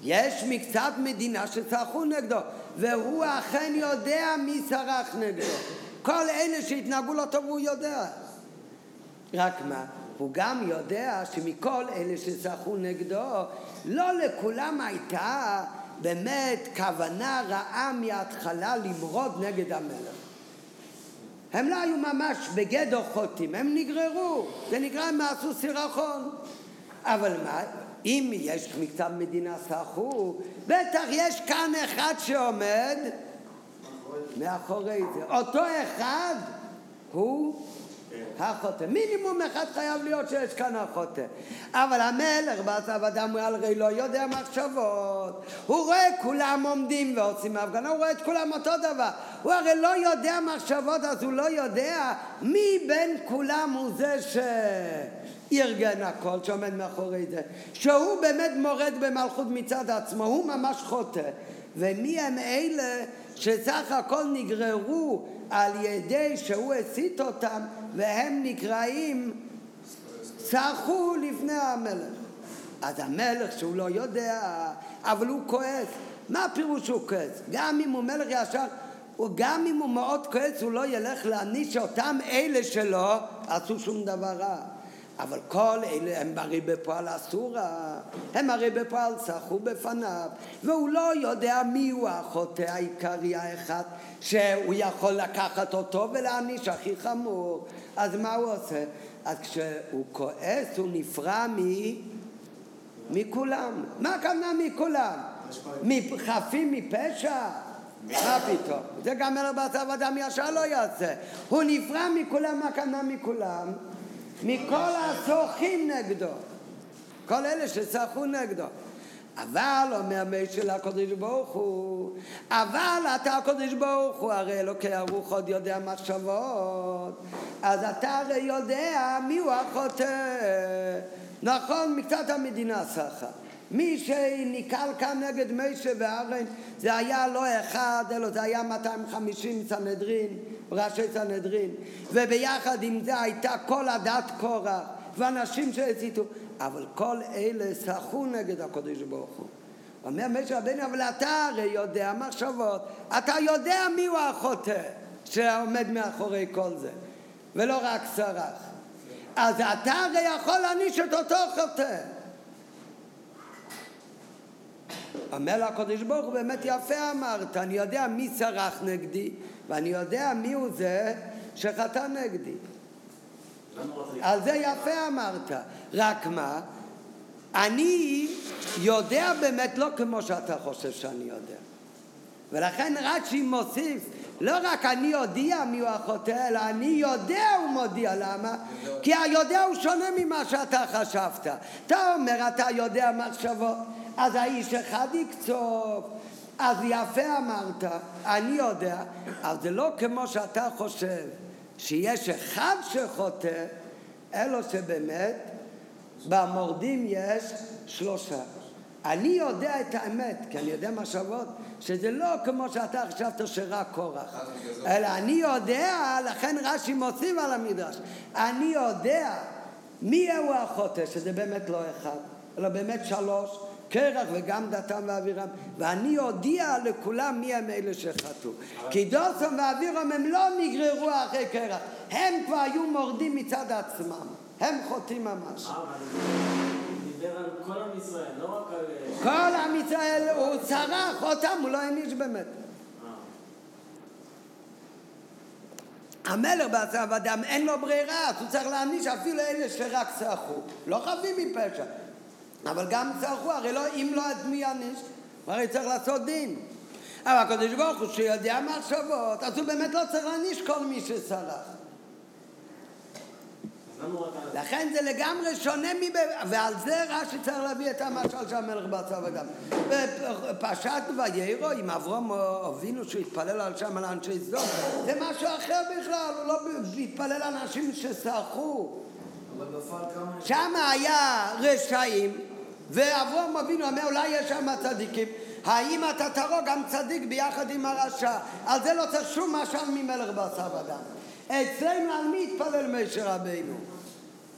יש מקצת מדינה שצרחו נגדו, והוא אכן יודע מי צרח נגדו. כל אלה שהתנהגו לא טוב הוא יודע. רק מה? הוא גם יודע שמכל אלה שצרחו נגדו, לא לכולם הייתה באמת כוונה רעה מההתחלה למרוד נגד המלך. הם לא היו ממש בגדר חוטאים, הם נגררו, זה נקרא הם עשו סירחון. אבל מה, אם יש מקצת מדינה סחו, בטח יש כאן אחד שעומד מאחורי זה. אותו אחד הוא החוטא. מינימום אחד חייב להיות שיש כאן החוטא. אבל המלך בעצב אדם הרי לא יודע מחשבות. הוא רואה כולם עומדים ועושים הפגנה, הוא רואה את כולם אותו דבר. הוא הרי לא יודע מחשבות, אז הוא לא יודע מי בין כולם הוא זה ש... ארגן הכל שעומד מאחורי זה, שהוא באמת מורד במלכות מצד עצמו, הוא ממש חוטא. ומי הם אלה שסך הכל נגררו על ידי שהוא הסית אותם והם נקראים צרחו לפני המלך. אז המלך שהוא לא יודע, אבל הוא כועס. מה הפירוש שהוא כועס? גם אם הוא מלך ישר, גם אם הוא מאוד כועס, הוא לא ילך להעניש אותם אלה שלא עשו שום דבר רע. אבל כל אלה הם הרי בפועל אסורה, הם הרי בפועל צחו בפניו, והוא לא יודע מיהו החוטא העיקרי האחד שהוא יכול לקחת אותו ולהעניש הכי חמור. אז מה הוא עושה? אז כשהוא כועס הוא נפרע מ... מכולם. מה הכוונה מכולם? חפים מפשע? מה פתאום? זה גם מלך בצו אדם ישר לא יעשה. הוא נפרע מכולם, מה הכוונה מכולם? מכל הצורכים נגדו. כל אלה שצרחו נגדו. אבל אומר מי של הקודש ברוך הוא, אבל אתה הקודש ברוך הוא, הרי אלוקי הרוח עוד יודע מחשבות, אז אתה הרי יודע מי הוא החוטא. נכון, מקצת המדינה סחה. מי שניקל כאן נגד מישה וארן זה היה לא אחד, אלא זה היה 250 סנהדרין, ראשי סנהדרין, וביחד עם זה הייתה כל הדת קורח, ואנשים שהציתו, אבל כל אלה שחו נגד הקדוש ברוך הוא. אומר משה רבנו, אבל אתה הרי יודע מחשבות, אתה יודע מיהו החוטא שעומד מאחורי כל זה, ולא רק סרח. אז אתה הרי יכול להעניש את אותו חוטא. אומר הקדוש ברוך הוא באמת יפה אמרת, אני יודע מי צרח נגדי ואני יודע מי הוא זה שחטא נגדי. על זה יפה אמרת, רק מה? אני יודע באמת לא כמו שאתה חושב שאני יודע. ולכן רש"י מוסיף, לא רק אני יודע מי הוא החוטא, אלא אני יודע הוא מודיע, למה? כי היודע הוא שונה ממה שאתה חשבת. אתה אומר, אתה יודע מחשבות. אז האיש אחד יקצוף. אז יפה אמרת, אני יודע, אבל זה לא כמו שאתה חושב, שיש אחד שחוטא, אלא שבאמת במורדים יש שלושה. אני יודע את האמת, כי אני יודע מחשבות, שזה לא כמו שאתה חשבת שרק קורח, אלא אני יודע, לכן רש"י מוסיף על המדרש, אני יודע מי הוא החוטא, שזה באמת לא אחד, אלא באמת שלוש, קרח וגם דתם ואבירם, ואני אודיע לכולם מי הם אלה שחטאו. כי דוסון ואבירם הם לא נגררו אחרי קרח, הם כבר היו מורדים מצד עצמם, הם חוטאים ממש. דיבר על כל עם ישראל, לא רק על... כל עם ישראל, הוא צרח אותם, הוא לא העניש באמת. המלך בעצם אדם אין לו ברירה, אז הוא צריך להעניש אפילו אלה שרק צרחו. לא חבים מפשע. אבל גם צרחו, הרי לא, אם לא, את מי יעניש? הרי צריך לעשות דין. אבל הקדוש ברוך הוא שיודע מחשבות, אז הוא באמת לא צריך להעניש כל מי שצרח. לכן זה לגמרי שונה מב... ועל זה רש"י צריך להביא את המשל של המלך בעצב אדם. בפרשת ויירו עם אברום אבינו שהוא התפלל על שם על אנשי סדום, זה משהו אחר בכלל, הוא לא התפלל על אנשים שסרחו. שם היה רשעים, ואברום אבינו אומר אולי יש שם צדיקים. האם אתה תרוג גם צדיק ביחד עם הרשע? על זה לא צריך שום משל ממלך בשר אדם. אצלנו על מי התפלל משה רבינו?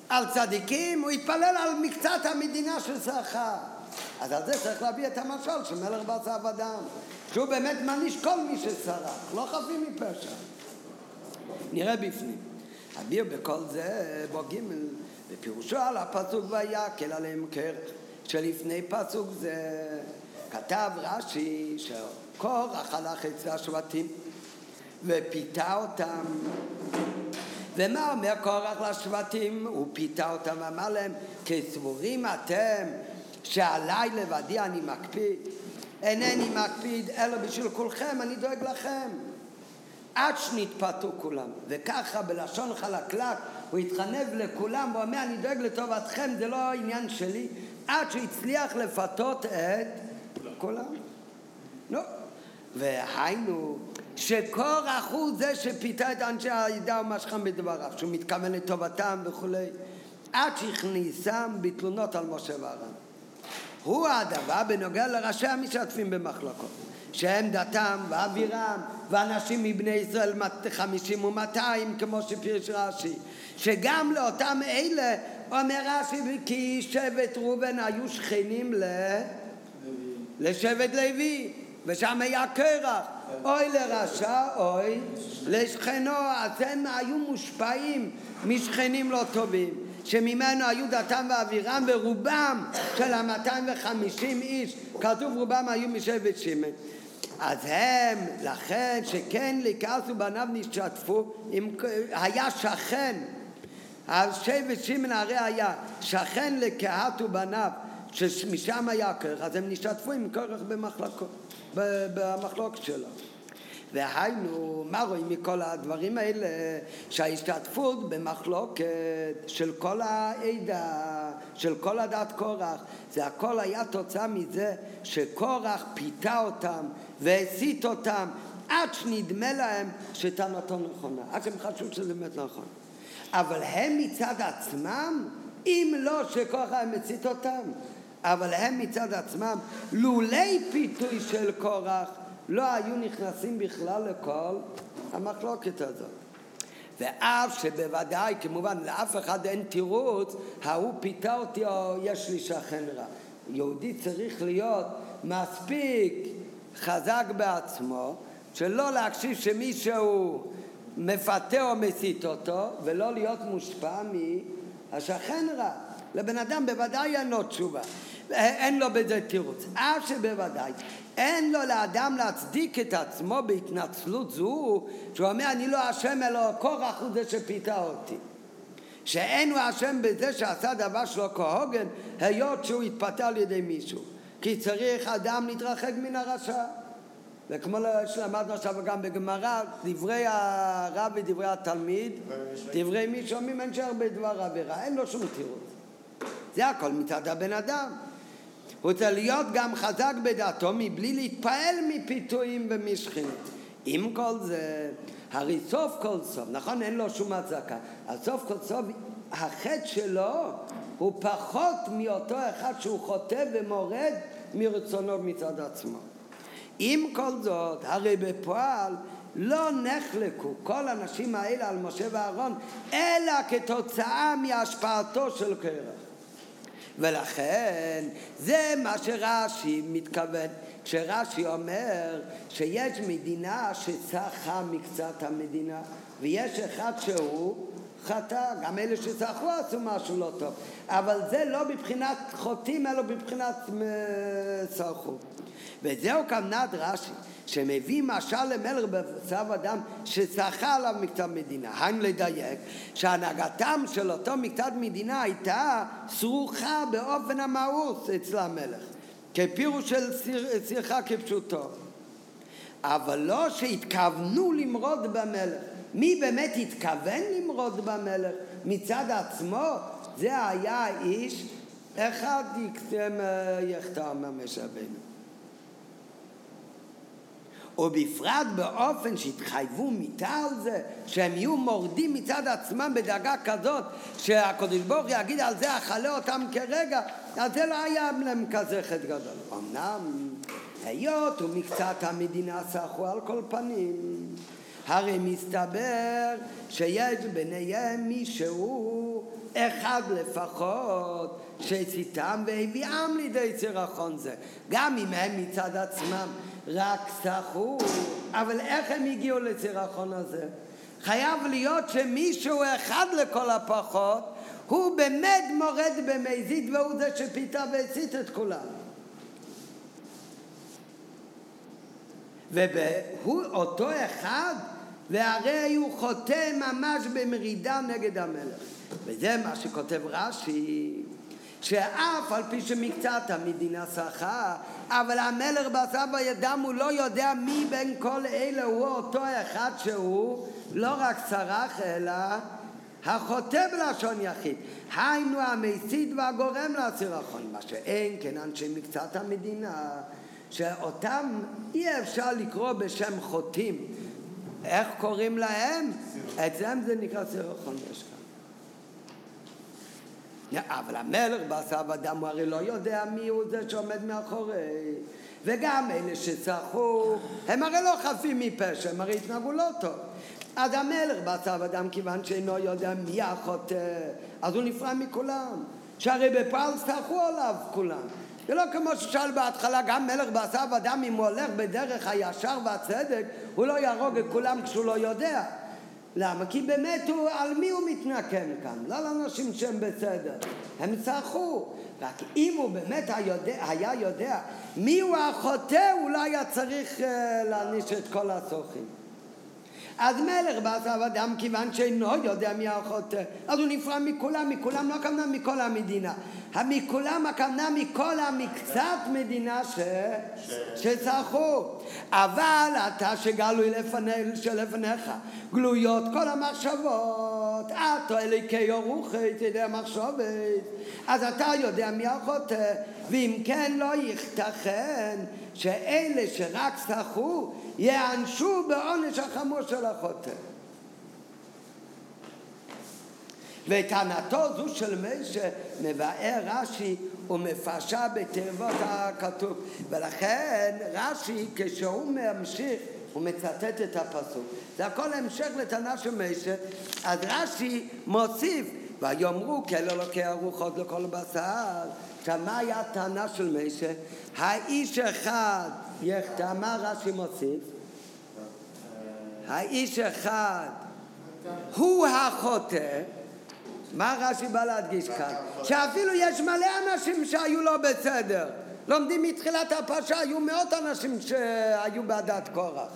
על צדיקים? הוא התפלל על מקצת המדינה של שכר. אז על זה צריך להביא את המשל של מלך בשר ודם, שהוא באמת מעניש כל מי שסרח, לא חפים מפשע. נראה בפנים. אביר בכל זה, בו ג' בפירושו על הפסוק ויקל עליהם כרך, שלפני פסוק זה כתב רש"י שקורח הלך אצל השבטים ופיתה אותם. ומה אומר קורח לשבטים? הוא פיתה אותם ואמר להם כסבורים אתם שעליי לבדי אני מקפיד? אינני מקפיד אלא בשביל כולכם אני דואג לכם. עד שנתפתו כולם וככה בלשון חלקלק הוא התחנב לכולם ואומר אני דואג לטובתכם זה לא עניין שלי עד שהצליח לפתות את כולם נו והיינו שקורח הוא זה שפיתה את אנשי העדה ומשכם בדבריו, שהוא מתכוון לטובתם וכולי, עד שהכניסם בתלונות על משה ואהרון. הוא הדבר בנוגע לראשי המשתתפים במחלוקות, דתם ואווירם ואנשים מבני ישראל חמישים ומאתיים כמו שפירש רש"י, שגם לאותם אלה אומר רש"י כי שבט ראובן היו שכנים ל... לשבט לוי ושם היה קרח. אוי לרשע, אוי לשכנו, אז הם היו מושפעים משכנים לא טובים, שממנו היו דתם ואווירם, ורובם של המאתיים וחמישים איש, כתוב רובם היו משבט שמן. אז הם, לכן שכן לכעס ובניו נשתתפו, אם היה שכן, השבט שמן הרי היה שכן לקהת ובניו, שמשם היה כרך, אז הם נשתתפו עם כרך במחלוקת שלו. והיינו, מה רואים מכל הדברים האלה? שההשתתפות במחלוקת של כל העדה, של כל הדת קורח, זה הכל היה תוצאה מזה שקורח פיתה אותם והסית אותם עד שנדמה להם שטענתו נכונה, עד שהם חשבו שזה באמת נכון. אבל הם מצד עצמם, אם לא היה מצית אותם, אבל הם מצד עצמם, לולי פיתוי של קורח, לא היו נכנסים בכלל לכל המחלוקת הזאת. ואף שבוודאי, כמובן, לאף אחד אין תירוץ, ההוא פיתה אותי או יש לי שכן רע. יהודי צריך להיות מספיק חזק בעצמו, שלא להקשיב שמישהו מפתה או מסית אותו, ולא להיות מושפע מהשכן רע. לבן אדם בוודאי אין לו תשובה, אין לו בזה תירוץ. אף שבוודאי אין לו לאדם להצדיק את עצמו בהתנצלות זו, שהוא אומר אני לא אשם אלא קורח הוא זה שפיתה אותי. שאין הוא אשם בזה שעשה דבר שלו כהוגן, היות שהוא התפתה על ידי מישהו. כי צריך אדם להתרחק מן הרשע. וכמו שלמדנו עכשיו גם בגמרא, דברי הרב ודברי התלמיד, דברי מי שאומרים אין שהרבה דבר עבירה, אין לו שום תירוץ. זה הכל מצד הבן אדם. הוא צריך להיות גם חזק בדעתו מבלי להתפעל מפיתויים ומשכנות. עם כל זה, הרי סוף כל סוף, נכון? אין לו שום הצדקה. אז סוף כל סוף, החטא שלו הוא פחות מאותו אחד שהוא חוטא ומורד מרצונו מצד עצמו. עם כל זאת, הרי בפועל לא נחלקו כל הנשים האלה על משה ואהרון, אלא כתוצאה מהשפעתו של קרח. ולכן זה מה שרש"י מתכוון. כשרש"י אומר שיש מדינה שצחה מקצת המדינה ויש אחד שהוא חטא, גם אלה שצחו עשו משהו לא טוב, אבל זה לא בבחינת חוטאים אלא בבחינת צחו. וזהו כמנת רש"י שמביא משל למלך בצו אדם שצחה עליו מקצת מדינה. האם לדייק שהנהגתם של אותו מקצת מדינה הייתה סרוכה באופן המאוס אצל המלך, כפירוש של שיחה כפשוטו. אבל לא שהתכוונו למרוד במלך. מי באמת התכוון למרוד במלך מצד עצמו? זה היה איש אחד יקתם יחתם המשאבינו. ובפרט באופן שהתחייבו מיתה על זה, שהם יהיו מורדים מצד עצמם בדאגה כזאת, שהקדוש ברוך יגיד על זה אכלה אותם כרגע, אז זה לא היה להם כזה חטא גדול. אמנם היות ומקצת המדינה סחו על כל פנים, הרי מסתבר שיש ביניהם מישהו אחד לפחות שהציתם והביאם לידי סירחון זה. גם אם הם מצד עצמם רק סחו, אבל איך הם הגיעו לסירחון הזה? חייב להיות שמישהו אחד לכל הפחות הוא באמת מורד במזיד והוא זה שפיתה והצית את כולם. והוא אותו אחד, והרי הוא חוטא ממש במרידה נגד המלך. וזה מה שכותב רש"י, שאף על פי שמקצת המדינה שחה, אבל המלך בסבא בידם הוא לא יודע מי בין כל אלה הוא אותו אחד שהוא לא רק סרח אלא החוטא בלשון יחיד. היינו המסית והגורם לסירחון, מה שאין כן אנשי מקצת המדינה, שאותם אי אפשר לקרוא בשם חוטאים. איך קוראים להם? אצלם זה נקרא סירחון יש אבל המלך בעשב אדם הוא הרי לא יודע מי הוא זה שעומד מאחורי. וגם אלה שצחו, הם הרי לא חפים מפשע, הם הרי התנהגו לא טוב. אז המלך בעשב אדם, כיוון שאינו יודע מי החוטא, אז הוא נפרע מכולם. שהרי בפעל צחו עליו כולם. זה לא כמו ששאל בהתחלה, גם מלך בעשב אדם, אם הוא הולך בדרך הישר והצדק, הוא לא יהרוג את כולם כשהוא לא יודע. למה? כי באמת הוא, על מי הוא מתנקם כאן? לא על אנשים שהם בסדר. הם צרחו. רק אם הוא באמת היה, היה יודע מי הוא החוטא, לא היה צריך uh, להעניש את כל הצורכים. אז מלך בעשב אדם, כיוון שאינו יודע מי החוטא, אז הוא נפרע מכולם, מכולם לא הכוונה מכל המדינה. מכולם הכוונה מכל המקצת מדינה ש... ש... שצרכו. אבל אתה שגלוי לפני, שלפניך, גלויות כל המחשבות, אתו אליקי אורוחי, תדע מחשבת, אז אתה יודע מי החוטא, ואם כן לא ייתכן שאלה שרק צרכו יענשו בעונש החמור של החוטא. וטענתו זו של משה מבאר רש"י ומפרשה בתיבות הכתוב. ולכן רש"י כשהוא ממשיך הוא מצטט את הפסוק זה הכל המשך לטענה של משה אז רש"י מוסיף ויאמרו כאלה אלוקי הרוחות לכל בשר עכשיו מה היה הטענה של משה? האיש אחד יחטא, מה רש"י מוסיף? האיש אחד הוא החוטא מה רש"י בא להדגיש כאן? שאפילו יש מלא אנשים שהיו לא בסדר. לומדים מתחילת הפרשה, היו מאות אנשים שהיו בעדת קורח.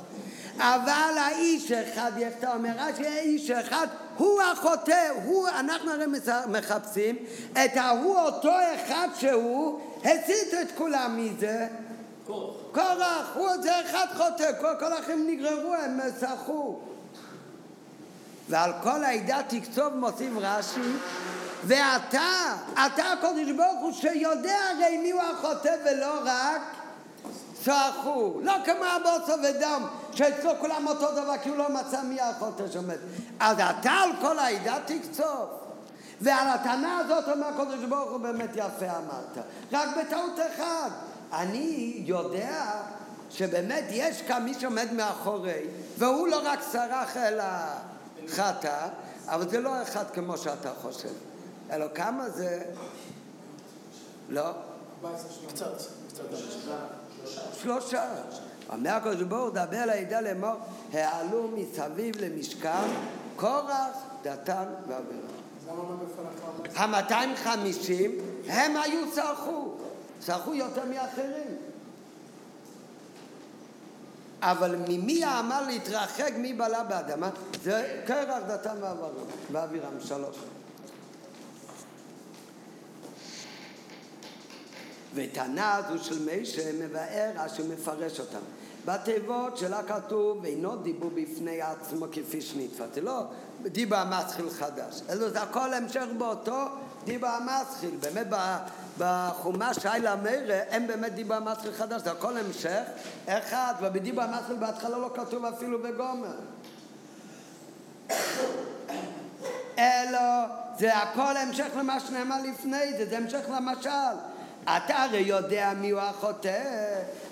אבל האיש אחד, יחטא אומר רש"י, האיש אחד הוא החוטא, הוא, אנחנו הרי מחפשים את ההוא אותו אחד שהוא הסית את כולם מזה. קורח, הוא זה אחד חוטא, כל, כל האחרים נגררו, הם סחו. ועל כל העדה תקצוב מוסיף רש"י ואתה, אתה הקודש ברוך הוא שיודע הרי מי הוא החוטא ולא רק צרחו, לא כמו הבוסו ודם שאצלו כולם אותו דבר כי הוא לא מצא מי החוטא שעומד. אז אתה על כל העדה תקצוב ועל הטענה הזאת אומר הקודש ברוך הוא באמת יפה אמרת. רק בטעות אחד. אני יודע שבאמת יש כאן מי שעומד מאחורי והוא לא רק סרח אלא חטא, אבל זה לא אחד כמו שאתה חושב. אלא כמה זה... לא? שלושה. אומר הקדוש ברוך הוא דבר לידע לאמור, העלו מסביב למשכן קורח, דתן ואבירם. המאתיים חמישים הם היו צרכו, צרכו יותר מאחרים. אבל ממי העמל להתרחק מבעלה באדמה? זה קרח דתן ואבירם, שלוש. וטענה זו של משה מבאר אשר מפרש אותם. בתיבות שלה כתוב אינו דיבור בפני עצמו כפי שנתפת, זה לא דיבר המסחיל חדש, אלא זה הכל המשך באותו דיבר המסחיל, באמת בחומש שיילה מאירה אין באמת דיבר המסחיל חדש, זה הכל המשך אחד, ובדיבר המסחיל בהתחלה לא כתוב אפילו בגומר. אלא זה הכל המשך למה שנאמר לפני זה, זה המשך למשל. אתה הרי יודע מי הוא החוטא,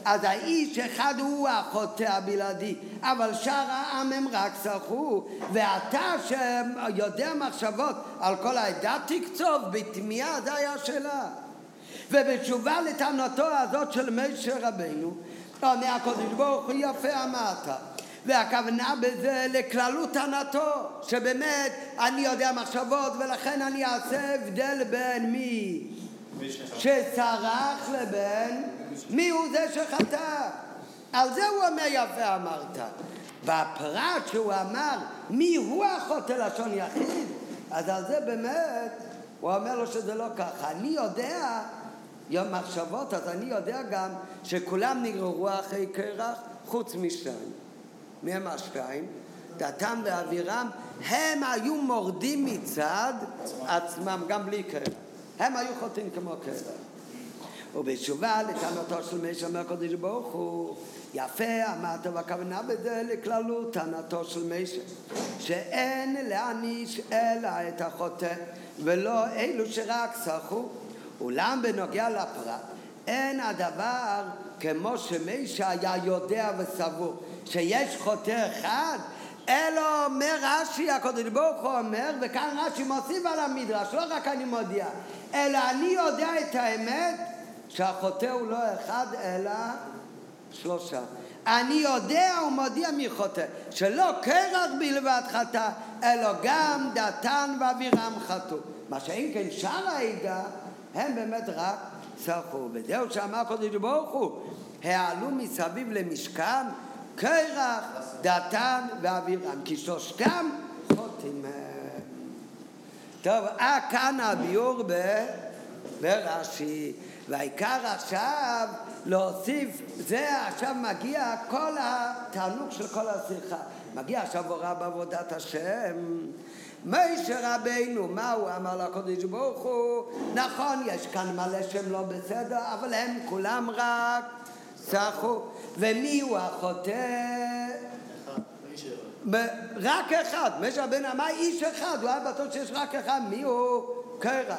אז האיש אחד הוא החוטא הבלעדי, אבל שאר העם הם רק סרחו, ואתה שיודע מחשבות על כל העדה תקצוב, בתמיהה זה היה שאלה. ובתשובה לטענתו הזאת של משה רבנו, אומר הקודש ברוך הוא יפה אמרת והכוונה בזה לכללות טענתו, שבאמת אני יודע מחשבות ולכן אני אעשה הבדל בין מי שסרח לבין מי הוא זה שחטא. על זה הוא אומר יפה אמרת. בפרט שהוא אמר מי הוא החוטא לשון יחיד, אז על זה באמת הוא אומר לו שזה לא ככה. אני יודע יום מחשבות, אז אני יודע גם שכולם נגררו אחרי קרח חוץ משתיים. מי הם השתיים? דתם ואבירם, הם היו מורדים מצד עצמם, גם בלי קרח. הם היו חוטאים כמו קרח. ובתשובה לטענתו של מי שאומר קודש ברוך הוא, יפה אמרת והכוונה בזה לכללות טענתו של מישה שאין להעניש אלא את החוטא ולא אלו שרק סחו אולם בנוגע לפרט אין הדבר כמו שמישה היה יודע וסבור שיש חוטא אחד אלא אומר רש"י, הקודש ברוך הוא אומר, וכאן רש"י מוסיף על המדרש, לא רק אני מודיע, אלא אני יודע את האמת שהחוטא הוא לא אחד אלא שלושה. אני יודע ומודיע מי חוטא, שלא קרח בלבד חטא, אלא גם דתן ואבירם חטאו. מה שאין כן שאר העדה, הם באמת רק סרחו. וזהו שאמר הקודש ברוך הוא, העלו מסביב למשכן קרח, דתן ואבירם, כי שלושתם חוטאים. טוב, אה כאן הביאור ברש"י. והעיקר עכשיו להוסיף, זה עכשיו מגיע כל התענוג של כל השיחה. מגיע עכשיו הוראה בעבודת השם. משה רבינו, מה הוא אמר לקודש ברוך הוא? נכון, יש כאן מלא שהם לא בסדר, אבל הם כולם רק סחו. ומי הוא החוטא? רק אחד. משה רבינו אמר איש אחד, הוא היה בטוח שיש רק אחד. מי הוא? קרח.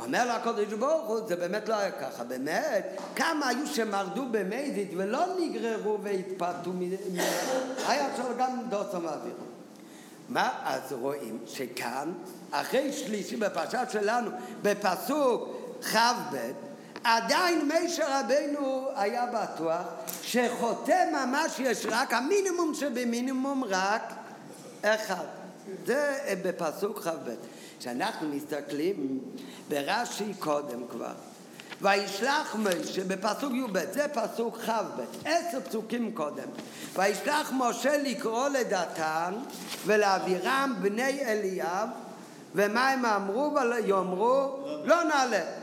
אומר לה הקודש ברוך הוא, זה באמת לא היה ככה, באמת, כמה היו שמרדו במזיד ולא נגררו והתפתו, היה אפשר גם דוסם האוויר. מה אז רואים? שכאן, אחרי שלישי בפרשת שלנו, בפסוק כ"ב, עדיין מישר רבנו היה בטוח שחוטא ממש יש רק, המינימום שבמינימום רק אחד. זה בפסוק כ"ב. כשאנחנו מסתכלים ברש"י קודם כבר, וישלח משה בפסוק י"ב, זה פסוק כ"ב, עשר פסוקים קודם, וישלח משה לקרוא לדתן ולאבירם בני אליאב ומה הם אמרו ויאמרו לא נעלה.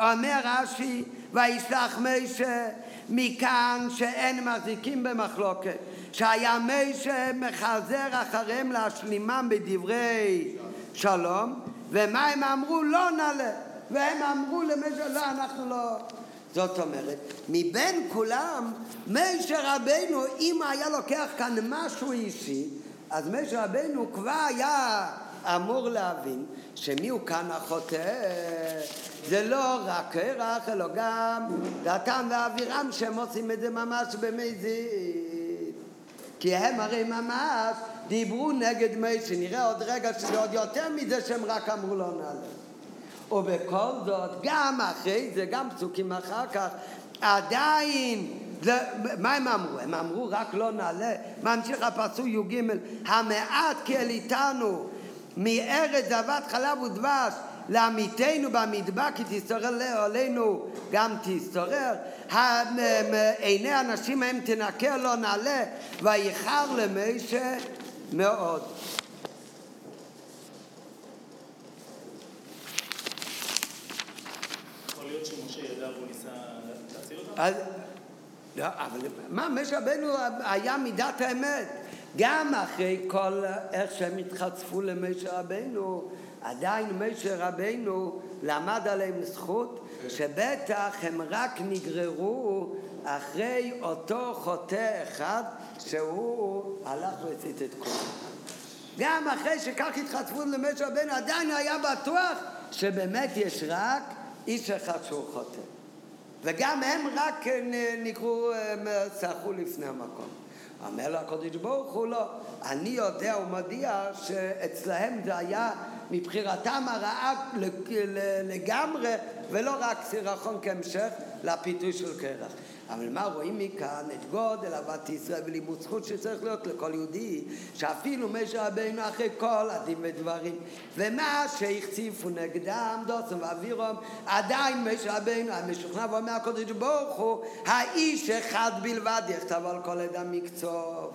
אומר רש"י וישלח משה מכאן שאין מחזיקים במחלוקת שהיה משה מחזר אחריהם להשלימם בדברי שלום, ומה הם אמרו? לא נעלה. והם אמרו למשה, לא, אנחנו לא... זאת אומרת, מבין כולם, משה רבנו, אם היה לוקח כאן משהו אישי, אז משה רבנו כבר היה אמור להבין שמי הוא כאן החוטא? זה לא רק קרח, אלא גם דתם ואבירם שהם עושים את זה ממש במזיד. כי הם הרי ממש דיברו נגד מייסי, נראה עוד רגע שזה עוד יותר מזה שהם רק אמרו לא נעלה. ובכל זאת, גם אחרי זה, גם פסוקים אחר כך, עדיין, זה, מה הם אמרו? הם אמרו רק לא נעלה. ממשיך הפסוק י"ג, המעט כי אל איתנו מארץ זבת חלב ודבש לעמיתנו במדבר כי תשתורר עלינו גם תשתורר עיני אנשים הם תנקר לא נעלה ויחר למשה מאוד. אז, לא, אבל מה, משה רבנו היה מידת האמת. גם אחרי כל איך שהם התחצפו למשה רבנו, עדיין משה רבנו למד עליהם זכות שבטח הם רק נגררו אחרי אותו חוטא אחד שהוא הלך והצית את כולם. גם אחרי שכך התחצפו למשה רבנו עדיין היה בטוח שבאמת יש רק איש אחד שהוא חוטא. וגם הם רק נקראו, צרחו לפני המקום. אומר לו הקודש ברוך הוא לא, אני יודע ומודיע שאצלהם זה היה מבחירתם הרעה לגמרי ולא רק סירחון כהמשך לפיתוי של קרח. אבל מה רואים מכאן? את גודל אהבת ישראל ולימוד זכות שצריך להיות לכל יהודי, שאפילו משה רבינו אחרי כל הדין ודברים, ומה שהחציפו נגדם דוסם ואבירום, עדיין משה רבינו המשוכנע ואומר הקודש ברוך הוא, האיש אחד בלבד יכתב על כל עדה מקצוע.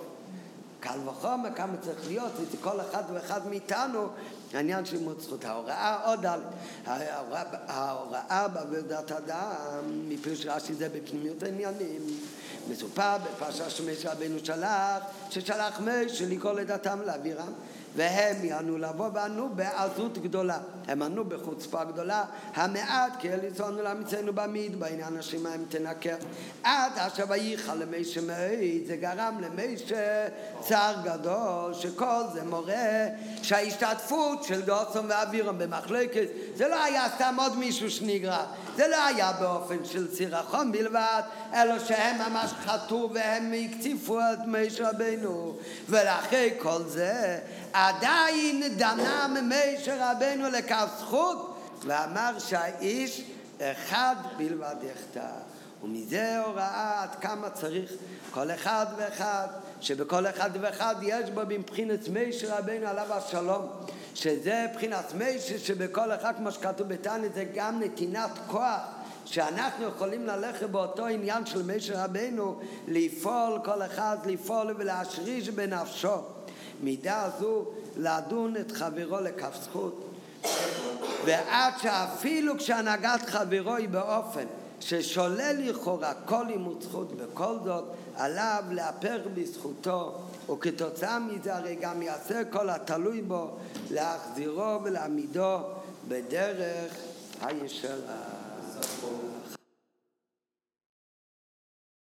קל וחומר כמה צריך להיות כל אחד ואחד מאיתנו העניין של לימוד זכות ההוראה עוד ד' ההוראה בעבודת אדם מפירוש רש"י זה בפנימיות העניינים. מסופר בפרשה שמש רבנו שלח ששלח משה לקרוא לדתם לאווירם והם יענו לבוא וענו בעזות גדולה. הם ענו בחוצפה גדולה, המעט כי אל יצאנו לאמיצנו במיד, בעניין השמיים תנקר. עד אשר וייחל למי שמעיד, זה גרם למי שצער גדול, שכל זה מורה שההשתתפות של דוסון ואווירון במחלקת, זה לא היה סתם עוד מישהו שנגרע, זה לא היה באופן של סירחון בלבד, אלא שהם ממש חטאו והם הקציפו את מי רבנו, ולאחרי כל זה עדיין דנה ממשה רבנו לכף זכות ואמר שהאיש אחד בלבד יחטא. ומזה הוראה עד כמה צריך כל אחד ואחד, שבכל אחד ואחד יש בו מבחינת משה רבנו עליו השלום, שזה מבחינת משה שבכל אחד, כמו שכתוב בתניא, זה גם נתינת כוח שאנחנו יכולים ללכת באותו עניין של משה רבנו, לפעול כל אחד, לפעול ולהשריש בנפשו. מידה זו לדון את חברו לכף זכות. ועד שאפילו כשהנהגת חברו היא באופן ששולל לכאורה כל לימוד זכות בכל זאת עליו לאפר בזכותו וכתוצאה מזה הרי גם יעשה כל התלוי בו להחזירו ולהעמידו בדרך הישרה